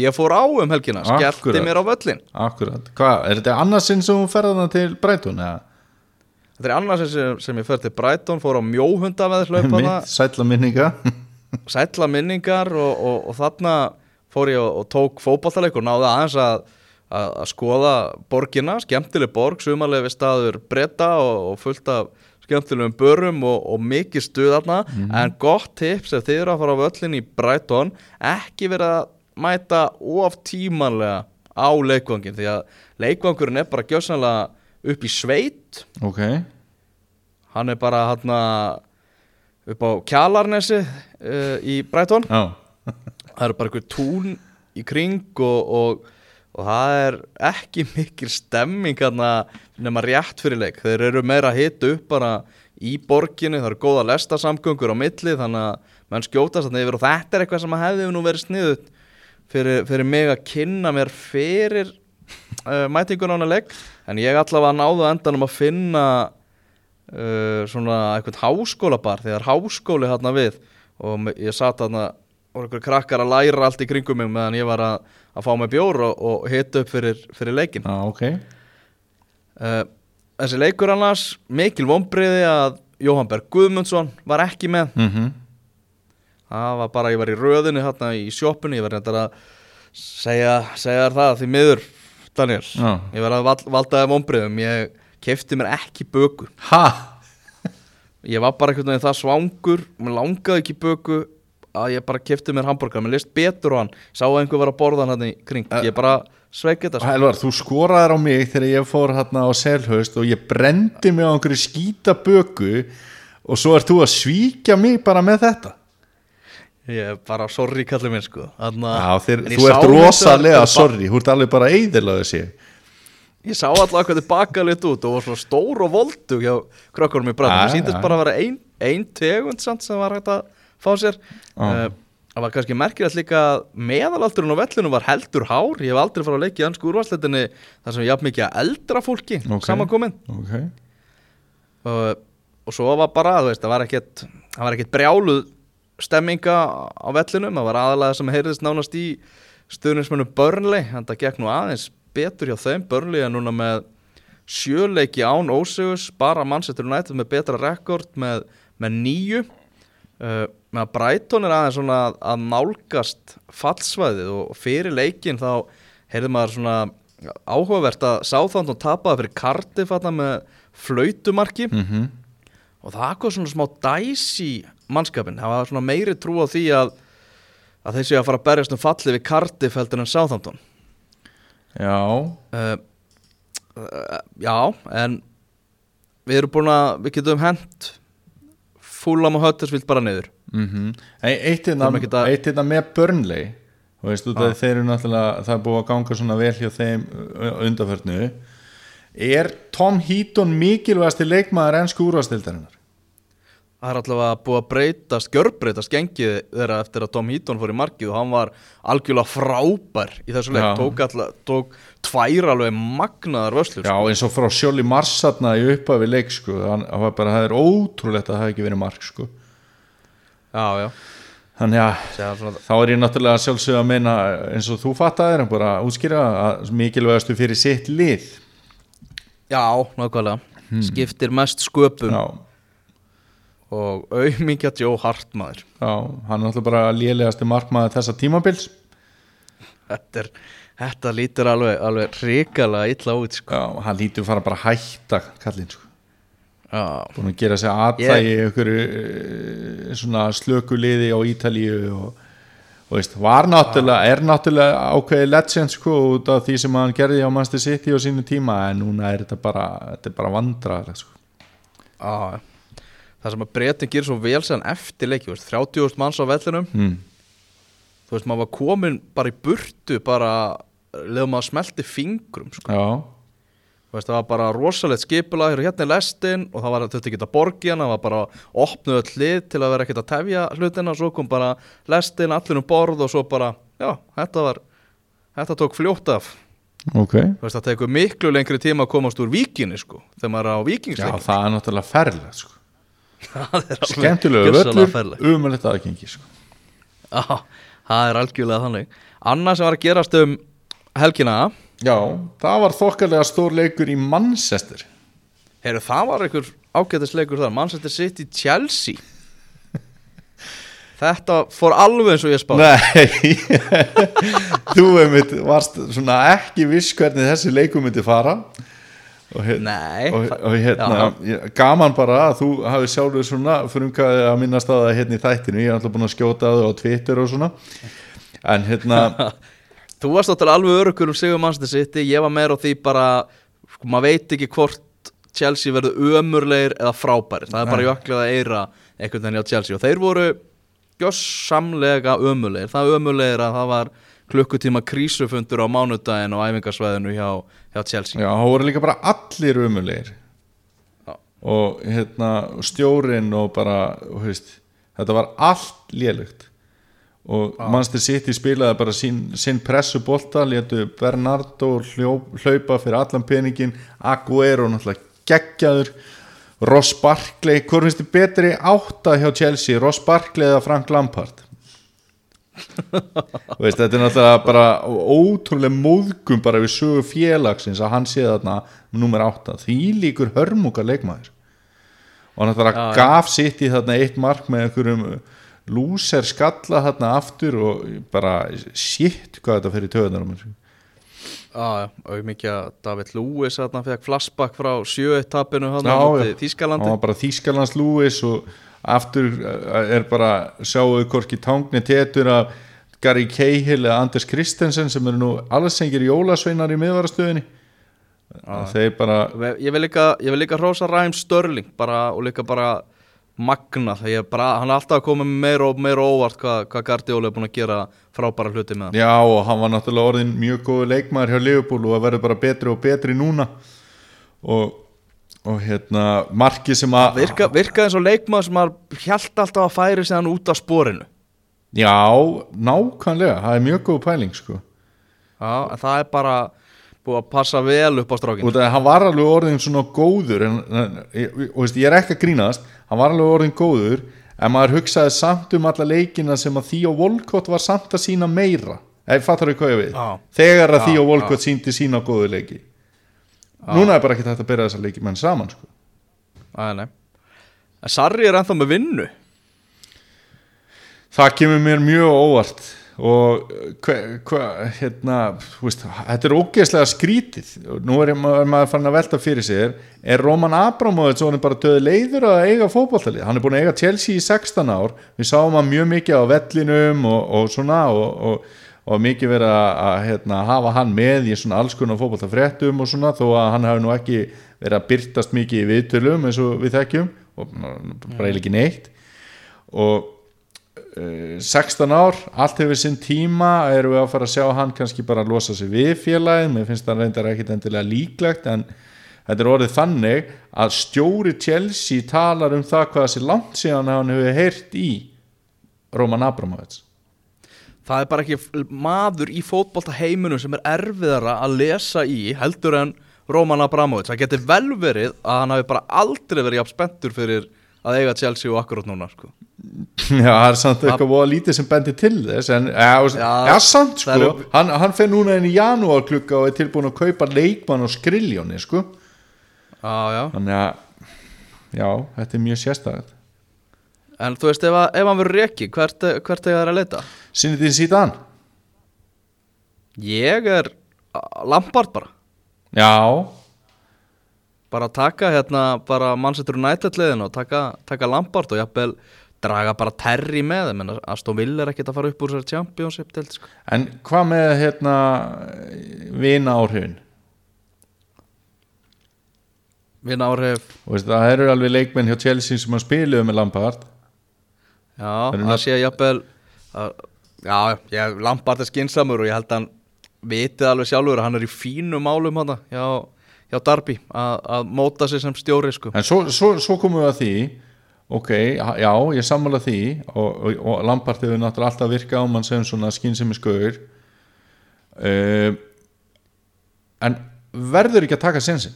ég fór á um helgina, skellti mér á völlin akkurat. Hvað, er þetta annarsinn sem hún ferðana til Breitun? eða? Þetta er annars sem, sem ég fer til Brighton fór á mjóhunda með hlaupa Mitt, sætla minninga. Sætla minningar og, og, og þarna fór ég og, og tók fótballaleik og náði aðeins að, að, að skoða borgina, skemmtileg borg, sumarlega við staður breyta og, og fullt af skemmtilegum börum og, og mikið stuð þarna. En gott tips ef þið eru að fara á völlin í Brighton ekki verið að mæta of tímanlega á leikvangin því að leikvangurinn er bara gjössanlega upp í sveit. Ok, hann er bara hann upp á Kjalarnesi uh, í Brighton. Já. Það eru bara einhver tún í kring og, og, og það er ekki mikil stemming nema rétt fyrir leik. Þeir eru meira að hita upp bara í borginni, það eru góða lestasamgöngur á milli þannig að menn skjótast þannig yfir. Og þetta er eitthvað sem hefði nú verið sniðut fyrir, fyrir mig að kynna mér fyrir uh, mætingun á hana leik. En ég allavega náðu á endanum að finna uh, svona eitthvað háskólabar þegar háskóli hérna við. Og ég satt hérna og einhver krakkar að læra allt í kringum mig meðan ég var að, að fá mig bjór og, og hita upp fyrir, fyrir leikin Já, ok. Uh, þessi leikur annars mikil vonbriði að Jóhann Berg Guðmundsson var ekki með. Mm það var bara, ég var í röðinu hérna í sjoppunni, ég var reyndar að segja, segja það því miður Daniel, Já. ég var að val, valdaði vonbriðum, ég kefti mér ekki böku. Ha? ég var bara einhvern veginn það svangur mér langaði ekki böku að ég bara kefti mér hambúrgar, mér list betur á hann sá að einhver var að borða hann hann í kring. Ég bara sveik þetta sko. Elvar, þú skoraðir á mig þegar ég fór hérna á selhaust og ég brendi mig á einhverju skýta böku og svo ert þú að svíkja mig bara með þetta. Ég er bara sorry kallið minn sko. Þarna, Já, þeir, þú ert rosalega sorry, þú ert alveg bara eiðilega þessi ég sá alltaf hvað þið baka lit út og var svona stór og voldu hjá krökkunum í bræðum, Ja, það síndist bara að vera ein, ein tegund sem var hægt að fá sér. Uh, það var kannski merkilegt líka að meðalaldurinn á vellinu var heldur hár. Ég hef aldrei farið að leikja í ansku úrvarsleitinni þar sem ég haf mikið að eldra fólki Ok. samankomin Ok, og, og svo var bara, þú veist, það var ekkert það var ekkert brjáluð stemminga á vellinum, það var aðalega sem heyrðist nánast í stuðnismennu Burnley, en það gekk nú aðeins betur hjá þeim, Burnley er núna með sjöleiki án ósegus bara Manchester United með betra rekord með, með nýju uh, með að Brighton er aðeins svona að, nálgast fallsvæðið og fyrir leikin þá heyrði maður svona áhugavert að Southampton tapaði fyrir Cardiff þarna með flautumarki. Mhm. Og það kom svona smá dæs í mannskapin, það var svona meiri trú á því að að þeir séu að fara að berjast um falli við en Southampton. Já, uh, uh, já, en við erum búin að við getum hent fúlam og höttersvilt bara niður mhm. Eitt hérna Þurfum ekkert að- eitt hérna með Burnley. Þú veist, að náttúrulega það er búið að ganga svona vel hjá þeim undarförnu Er Tom Heaton mikilvægasti leikmaður ennsku úrvastildarinnar? það er allavega búið að breytast gjörbreytast gengið þeirra eftir að Tom Heaton fór í markið og hann var algjörlega frábær í þessu leik, tók, alla, tók tvær alveg magnaðar vöslur Já, eins og frá Sjóli Marsatna í upphafi leik sko, hann, hann var bara, það er ótrúlegt að það hafi ekki verið mark sko. Já, já, Þannig að svona. þá er ég náttúrulega sjálfsög að meina eins og þú fattaðir, en bara útskýra að mikilvægastu fyrir sitt lið. Já, nákvæmlega. Skiptir mest sköpum. Já, og auðmingja Joe Hart maður. Já, hann er náttúrulega bara lélegasti markmaður þessa tímabils. Þetta, er, þetta lítur alveg, alveg ríkalega illa út sko. Já, hann lítur fara bara að hætta kallinn sko búin að gera sig aðlægi yeah. ykkur svona slökuliði á Ítalíu og, og veist, var náttúrulega er náttúrulega ákveði legend sko út af því sem hann gerði á Manchester City á sínu tíma en núna er þetta bara, þetta er bara vandraðar sko. já Það sem að breytin gerir svo vel sem eftir leiki, þú veist, 30.000 manns á vellinum mm. Þú veist, maður var komin bara í burtu bara leðum maður smelti fingrum sko. Já, veist, það var bara rosalegt skipulag hér og hérna er lestin og það var þetta ekki að borgi hana, það var bara opnuð öll hlið til að vera ekkert að tefja hlutina svo kom bara lestin, allir um borð og svo bara, já, þetta var þetta tók fljótt af. Ok. Þú veist, það tekur miklu lengri tíma að komast úr víkinni sko, þegar maður er á Já, víkingsleikin það er náttúrulega ferlega sko. gjörsamlega völlur, umöðlegt aðgengi sko. Já, það er algjörlega þannig. Annað sem var að gerast um helgina Já, það var þokkalega stór leikur í Manchester. Heyrðu, það var einhver ágætisleikur þar Manchester City Chelsea. Þetta fór alveg eins og ég spáði. Nei Þú einmitt varst svona ekki viss hvernig þessi leikur myndi fara. Og, hér, Nei, og, og hérna ég- gaman bara að þú hafi sjálfur svona frumkvæði að minnast að það hérna í þættinu. Ég er alltaf búin að skjóta það á Twitter og svona. En hérna Þú varst náttúrulega alveg örugur um Sigur Manchester City Ég var meira á því bara sko, maður veit ekki hvort Chelsea verður ömurlegir eða frábæri Það er bara Nei. jöklið að eira einhvern veginn á Chelsea og þeir voru gjössamlega ömurlegir. Það ömurlegir að það var klukkutíma krísufundur á mánudaginn og æfingarsvæðinu hjá, hjá Chelsea. Já, það voru líka bara allir umulegir Já. og hérna stjórin og bara og, veist, þetta var allt lélugt og Manchester City spilaði bara sín, sinn pressubolta letu Bernardo hlaupa fyrir allan peningin Aguero náttúrulega geggjaður. Ross Barkley, hvað finnst þið betri átta hjá Chelsea, Ross Barkley eða Frank Lampard? Veist, þetta er náttúrulega bara ótrúlega móðgum bara við sögu félagsins að hann sé þarna nummer átta, því líkur hörmungar leikmaður. Og náttúrulega gaf sitt í þarna eitt mark með einhverjum lúser skalla þarna aftur og bara shit hvað þetta fyrir töðunar og mikið að David Lewis þarna fekk flashback frá sjöetapinu hann á var bara Þýskalands Lewis og aftur eh, er bara sjáu hvorki tangni tétur að Gary Cahill eða Anders Christensen sem eru nú allsengir jólasveinar í miðvarastöðinni. Þeir bara Ég vil líka, ég vil líka hrósa Ræm Störling bara, og líka bara magna þegar ég bara, hann er alltaf að koma meira og meira óvart hvað, hvað Guardiola er búin að gera frábæra hluti með hann. Já og hann var náttúrulega orðin mjög góðu leikmaður hjá Liverpool og það verður bara betri og betri núna. Og, og hérna marki sem að Virka, virka eins og leikmaður sem maður hjælt alltaf að færi sig hann út af sporinu. Já, nákvæmlega, það er mjög góð pæling sko. Já, en það er bara búið að passa vel upp á strákinu og það hann var alveg orðin svona góður en, en, og veist, ég er ekki að grínast hann var alveg orðin góður en maður hugsaði samt um alla leikina sem að Theo Volkott var samt að sína meira. Eða fattar þau hvað ég við? Já. þegar að Já, Theo Volkott síndi sína góðu leiki. Núna er bara ekki hægt að byrja þessa leiki menn saman sko. En Sarri er ennþá með vinnu. Það kemur mér mjög óvart og hva, hva, hérna, veist, þetta er ógeðslega skrítið. Nú er maður, fann að velta fyrir sér er Roman Abramovits bara döði leiður að eiga fótballtalið hann er búin að eiga Chelsea í 16 ár. Við sáum hann mjög mikið á vellinum og, og svona og, og, og mikið verið að, hérna, hafa hann með í svona alls konar fótballtafréttum og svona þó að hann hafi nú ekki verið að byrtast mikið í viðtölum eins og við þekkjum og bara eiginlega ekki neitt. Og 16 ár, allt hefur sinn tíma erum við að fara að sjá hann kannski bara að losa sig við félagið, mér finnst það reyndar ekkit endilega líklegt en þetta er orðið þannig að stjóri Chelsea talar um það hvað þessi langt síðan hann hefur heyrt í Roman Abramovits Það er bara ekki maður í fótbolta heiminum sem er erfiðara að lesa í heldur en Roman Abramovits. Það getur vel verið að hann hafi bara aldrei verið jafn spenntur fyrir að eiga Chelsea og akkurát núna sko. Já, það er samt eitthvað voða lítið sem bendir til þess en ja, Já, samt sko það er- hann, hann fer núna inn í janúar klukka og er tilbúin að kaupa leikmann og skriljóni sko Já, já. þannig að já, þetta er mjög sérstæðat En þú veist, ef, að, ef hann verður reki, hvert, hvert er það að leita? Sinni þín síðan Ég er Lampard bara. Já, Bara taka hérna, bara Manchester United liðin og taka, taka Lampard og jafnvel draga bara Terry með. Þeim en Aston Villa er ekkert að fara upp úr þessar Championship deild, sko. en hvað með hérna vina áhrifin Vinn áhrif, veist, það eru alveg leikmenn hjá Chelsea sem að spiluðu með Lampard. Já, það nöfn- sé jafnvel að, Já, ég, Lampard er skinsamur og ég held að hann vitið alveg sjálfur að hann er í fínu málum hana hjá, hjá Darby að, móta sig sem stjóri, sko. en svo, svo, svo komum við að því ok, já, ég sammála því og, og, og Lampard hefur náttúrulega alltaf virkað á mann sem svona skynsemi skauður uh, en verður ekki að taka sensin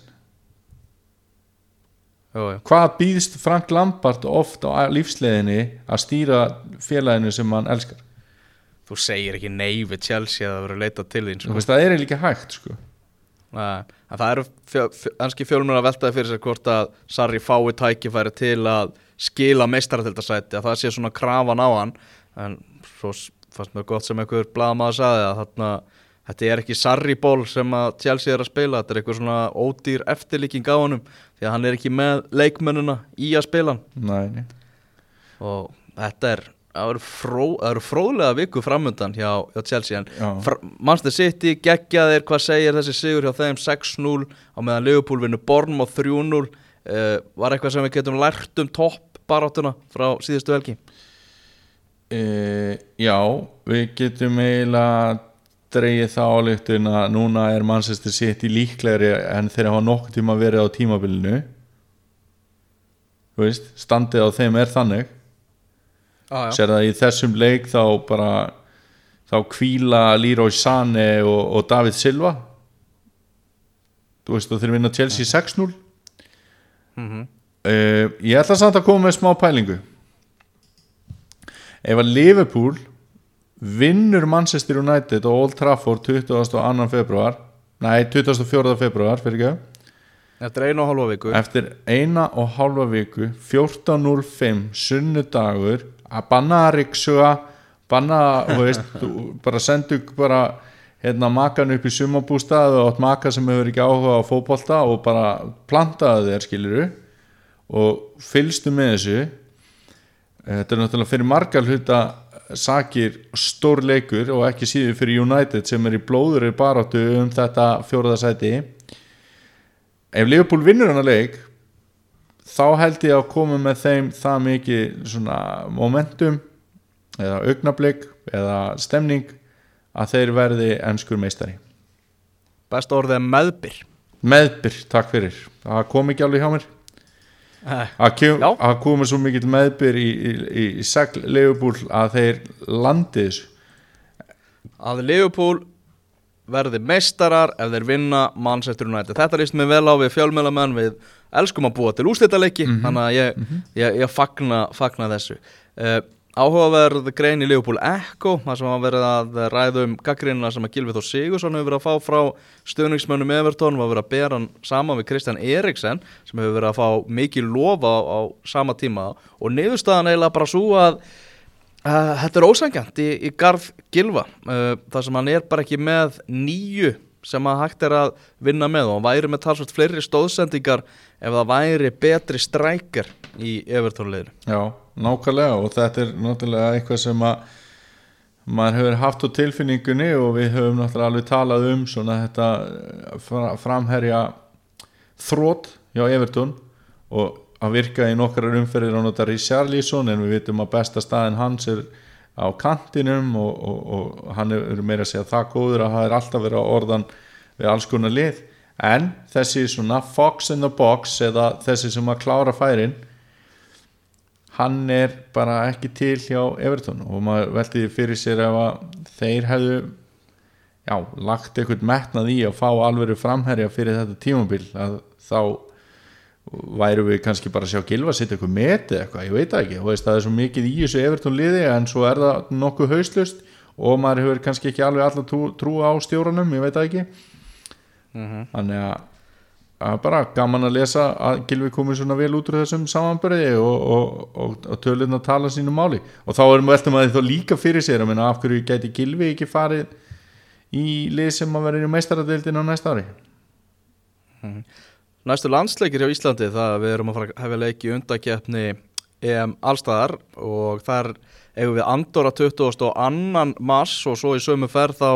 jú. hvað býðst Frank Lampard oft á lífsleðinni að stýra félaginu sem hann elskar þú segir ekki nei við Chelsea að það verður leita til þín sko. það er ekki hægt sko. En það eru ennski fjölmur að veltaði fyrir sér hvort að Sarri fái tækifæri til að skila meistarateldarsæti að það sé svona krafan á hann. En svo fannst mér gott sem einhver blaðamaður saði að þarna þetta er ekki Sarri ból sem að Chelsea er að spila þetta er eitthvað svona ódýr eftirlíking á honum því að hann er ekki með leikmennuna í að spila hann. Nei. og þetta er það eru, fró, fróðlega viku framundan hjá, hjá Chelsea fr, Manchester City geggjaðir hvað segir þessi sigur hjá þeim? 6-0 á meðan Liverpool vinnu Borm og 3-0 uh, var eitthvað sem við getum lært um topp baráttuna frá síðustu helgi? E, já, við getum eiginlega dreigið það áleiktun að núna er Manchester City líklegri en þeir hafa nokkuð tíma verið á tímabilinu. Veist, standið á þeim er þannig ah, sér það í þessum leik þá bara þá kvíla Leroy Sané og, og David Silva. Þú veist og þeir vinna Chelsea 6-0 mm uh, ég ætla samt að koma með smá pælingu. Ef að Liverpool vinnur Manchester United og Old Trafford 22. februar nei 24. februar fyrir ekki? Eftir einu og hálfa viku. Eftir eina og halva viku 14.05 sunnudagur að banna að riksuga banna, þú veist bara sendu bara hérna makan upp í sumabústað og átt maka sem hefur ekki áhuga á fótbolta og bara plantaði þér skiluru og fylgstu með þessu. Þetta er náttúrulega fyrir margar hluta sakir stór leikur og ekki síður fyrir United sem er í blóður í baráttu um þetta fjóraðasæti ef Liverpool vinnur hana leik þá held ég að koma með þeim það mikið svona momentum eða augnablik eða stemning að þeir verði ennskur meistari. Best orðið er meðbyr. Meðbyr, takk fyrir. Það kom ekki alveg hjá mér. Að kem- Já. að koma svo mikill meðbyr í, í, í, segl Liverpool að þeir landi þessu. Að Liverpool verði meistarar ef þeir vinna Manchester United. Þetta líst mér vel á við fjölmjölamenn við elskum að búa til úslitaleiki þannig að ég, ég, ég fagna, fagna þessu. Uh, áhugaverð grein í Liverpool Echo þar sem var verið að ræða um gaggrínuna sem að Gilvið Þór Sigursson hefur verið að fá frá stöðningsmönnum Everton var verið að bera hann saman við Kristján Eriksen sem hefur verið að fá mikið lofa á, á sama tíma. Og niðurstaðan eiginlega bara svo að Uh, þetta er ósængjant í, í garð Gilva uh, þar sem hann er bara ekki með nýju sem að hægt er að vinna með og hann væri með talsvægt fleiri stóðsendingar ef það væri betri strækjar í Evertónliðinu Já, nákvæmlega og þetta er náttúrulega eitthvað sem að maður hefur haft á tilfinningunni og við höfum náttúrulega alveg talað um svona þetta eh, fra- framherja þrótt hjá Evertón og að virka í nokkrar umferðir á nota Richarlison en við vitum að besta staðin hans er á kantinum og, og, og hann er meira að segja það góður að það er alltaf verið á orðan við alls konar lið en þessi svona fox in the box eða þessi sem að klára færin hann er bara ekki til hjá Everton og maður veldi fyrir sér ef að þeir hefðu já, lagt eitthvað metnað í að fá alvöru framherja fyrir þetta tímabil að þá væru við kannski bara að sjá Gilva sitt eitthvað metið eitthvað, ég veit ekki. Veist, það er svo mikið í þessu Everton liði en svo er það nokkuð hauslust og maður hefur kannski ekki alveg allar trú, á stjóranum, ég veit það ekki þannig að að bara gaman að lesa að Gilvi komið svona vel út úr þessum samanbyrði og, og, og, og tölun að tala sínu máli. Og þá erum við veltum að þá líka fyrir sér að minna af hverju gæti Gilvi ekki farið í lið sem að vera í meistaradeildin á næsta ári? Næstu landsleikir hjá Íslandi það við erum að fara að hefja leiki í undakeppni EM allstaðar og þar eigum við Andorra 20. og annan mars og svo í sömu ferð þá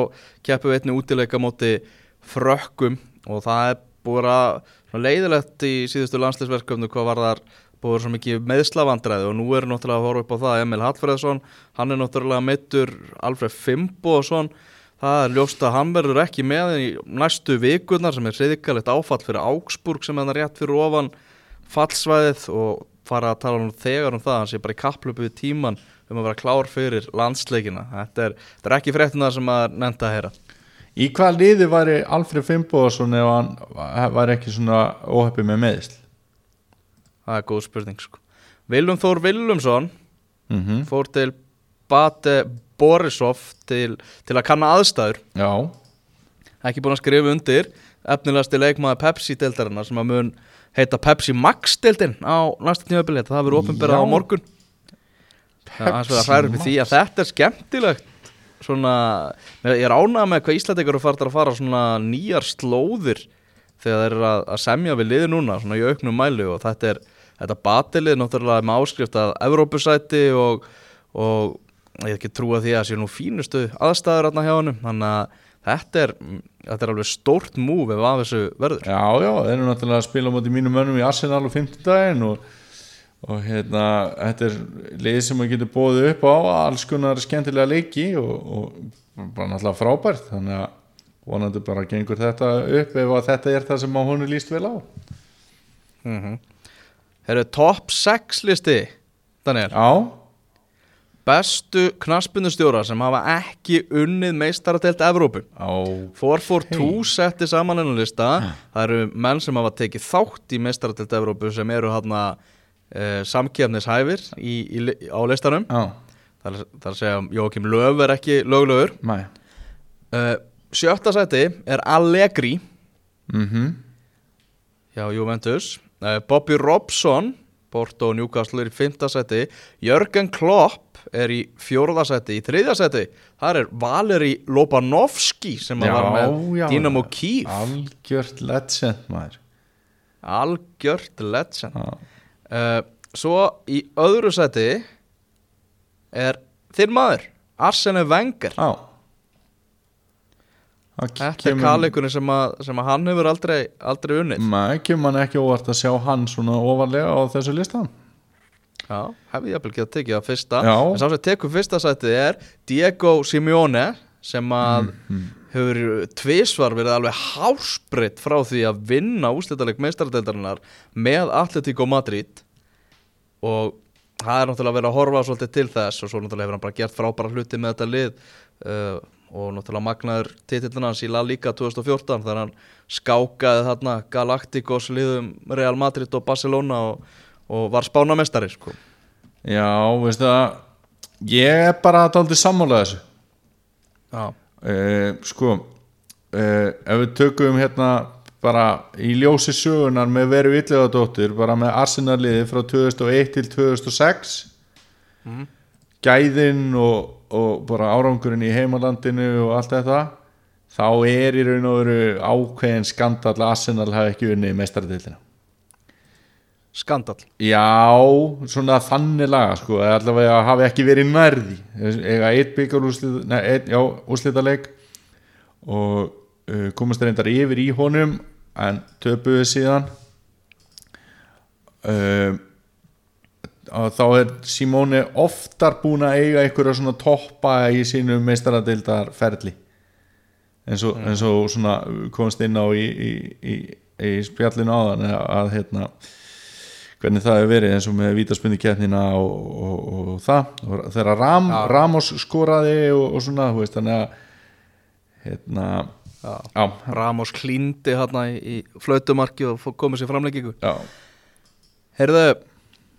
keppum við einni útileika móti frökkum og það er búið að leiðilegt í síðustu landsleisverkefnu hvað var þar búið svo mikið meðslavandræði og nú er náttúrulega að horfa upp á það Emil Hallfreðsson, hann er náttúrulega meittur Alfred Fimboðsson það er ljóst að hann verður ekki með í næstu vikurnar sem er hriðikalegt áfall fyrir Augsburg sem er það rétt fyrir ofan fallsvæðið og fara að tala um þegar um það, hann sé bara í kapplöpu við tíman um að vera klár fyrir landsleikina. Þetta er, þetta er ekki fréttina sem að nefnda að heyra í hvað liði væri Alfred Fimboðsson ef hann væri ekki svona óheppi með meðisl það er góð spurning sko. Viljum Þór Viljumsson mm fór til Bate Borisov til, til að kanna aðstæður. Já, ekki búin að skrifa undir. Efnilegasti leikmaður Pepsi-deildarinnar sem að mun heita Pepsi Max-deildin á næsta tímabili, það verður ofinberað á morgun. Það er aðeins verið að hræra upp í því að þetta er skemmtilegt svona, ég er ánægð með hvað Íslandingar eru farið að fara svona nýjar slóðir þegar þeir eru að, semja við liði núna svona í auknum mælu og þetta er þetta batilið náttúrulega með áskrift að Evrópusæti og, og ég ekki trúa því að sé nú fínustu aðstæður hérna hjá honum þannig að þetta er, þetta er alveg stórt múf ef að þessu verður. Já, já, þeir eru náttúrulega að spila á móti mínum mönnum í Arsenal á 50 daginn og, og hérna þetta er lið sem maður getur bóðið upp á alls konar skemmtilega leiki og, og bara náttúrulega frábært. Þannig að vonandi bara gengur þetta upp ef þetta er það sem að hún er líst vel á. Mm Herru, top 6 listi Daniel, Já, bestu knaspindustjóra sem hafa ekki unnið meistaratelt Evrópu. Á 442 setti saman hennar lista. Það eru menn sem hafa tekið þátt í meistaratelt Evrópu sem eru hérna uh, samkefnishæfir í, í, li- á listanum. Já, það er, það er að segja Jókim Löf er ekki löglögur mæ uh, sjötta seti er Allegri. Mhm. Hjá Juventus. Uh, Bobby Robson Porto og Newcastle er í fymta seti Jörgen Klopp er í fjórða seti í þriðja seti þar er Valeri Lobanovski sem að var með Dynamo Kiev Algjört legend maður. Algjört legend. Já, uh, svo í öðru seti er þinn maður Arsene Wenger. Já Það þetta er kemur- kalleikunni sem, að- sem að hann hefur aldrei, aldrei unnið. Nei, kemur mann ekki óvart að sjá hann svona ofarlega á þessu listan Já, hefði ég að ekki að tekið að fyrsta. Já. En sá sem tekur fyrsta sætið er Diego Simeone sem að Mhm. Hefur tvisvar verið alveg hásbreytt frá því að vinna úslitaleg meistaradeildarinnar með Atletico Madrid. Og það er náttúrulega verið að horfa svolítið til þess og svo náttúrulega hefur hann bara gert frábæra hluti með þetta lið uh, og náttúrulega magnaður titillin hans í La Liga 2014 þegar hann skákaði þarna Galacticos liðum Real Madrid og Barcelona og, og var spánamestari sko. Já, veistu það Ég er bara að daldi sammála þessu. Já, uh, Sko uh, Ef við tökum hérna bara í ljósi sögunar með veru yllegadóttur bara með Arsenal-liði frá 2001 til 2006 gæðin og, og bara árangurinn í heimalandinu og allt þetta þá er í raun og veru ákveðin skandall að Arsenal hafi ekki unnið mestaradildina skandal Já, svona þannig laga sko, allavega hafi ekki verið nærði eiga eitt já, úrslitaleik og uh, komast reyndar yfir í honum en töpuðu síðan. Uh, þá er Simone oftar búin að eiga einhverja svona toppa í sínum meistaradildar ferli eins og, eins og svona komst inn á í, í, í, í spjallinu áðan að hérna hvernig það hefur verið eins og með vítaspunni keppnina og, og, og, og það og þegar Ram, Já. Ramos skoraði og, og svona, þú veist, þannig að hérna Já. já, Ramos klíndi hérna í, flautumarki og komið sér framleggingu já,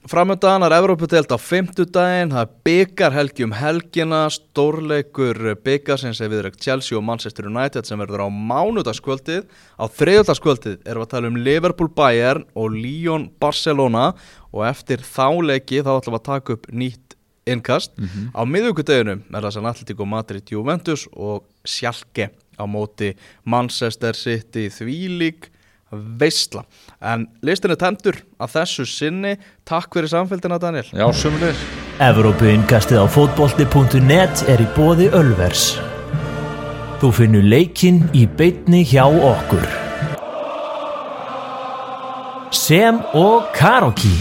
Framöndan er Evrópudelt á fimmtudaginn, það er byggarhelgi um helgina, stórleikur byggarsins er viðrögt Chelsea og Manchester United sem verður á mánudagskvöldið. Á þriðudagskvöldið erum við að tala um Liverpool Bayern og Lyon Barcelona og eftir þá leiki þá ætlum við að taka upp nýtt innkast. Á miðvíkudeginum er það sem Atletico Madrid Juventus og Schalke á móti Manchester City þvílík veistla en listin er tendur að þessu sinni takk fyrir samfélgina Daniel já, sömulegis Evrópuinkastið á fótbolti.net er í bóði Ölvers. Þú finnur leikinn í beitni hjá okkur. Sem og Karoki.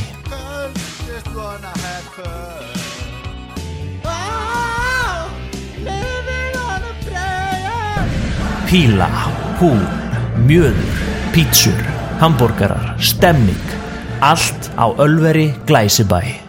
Píla, hú, mjöður, pítsur, hambúrgarar, stemming. Allt á Ölveri Glæsibæ.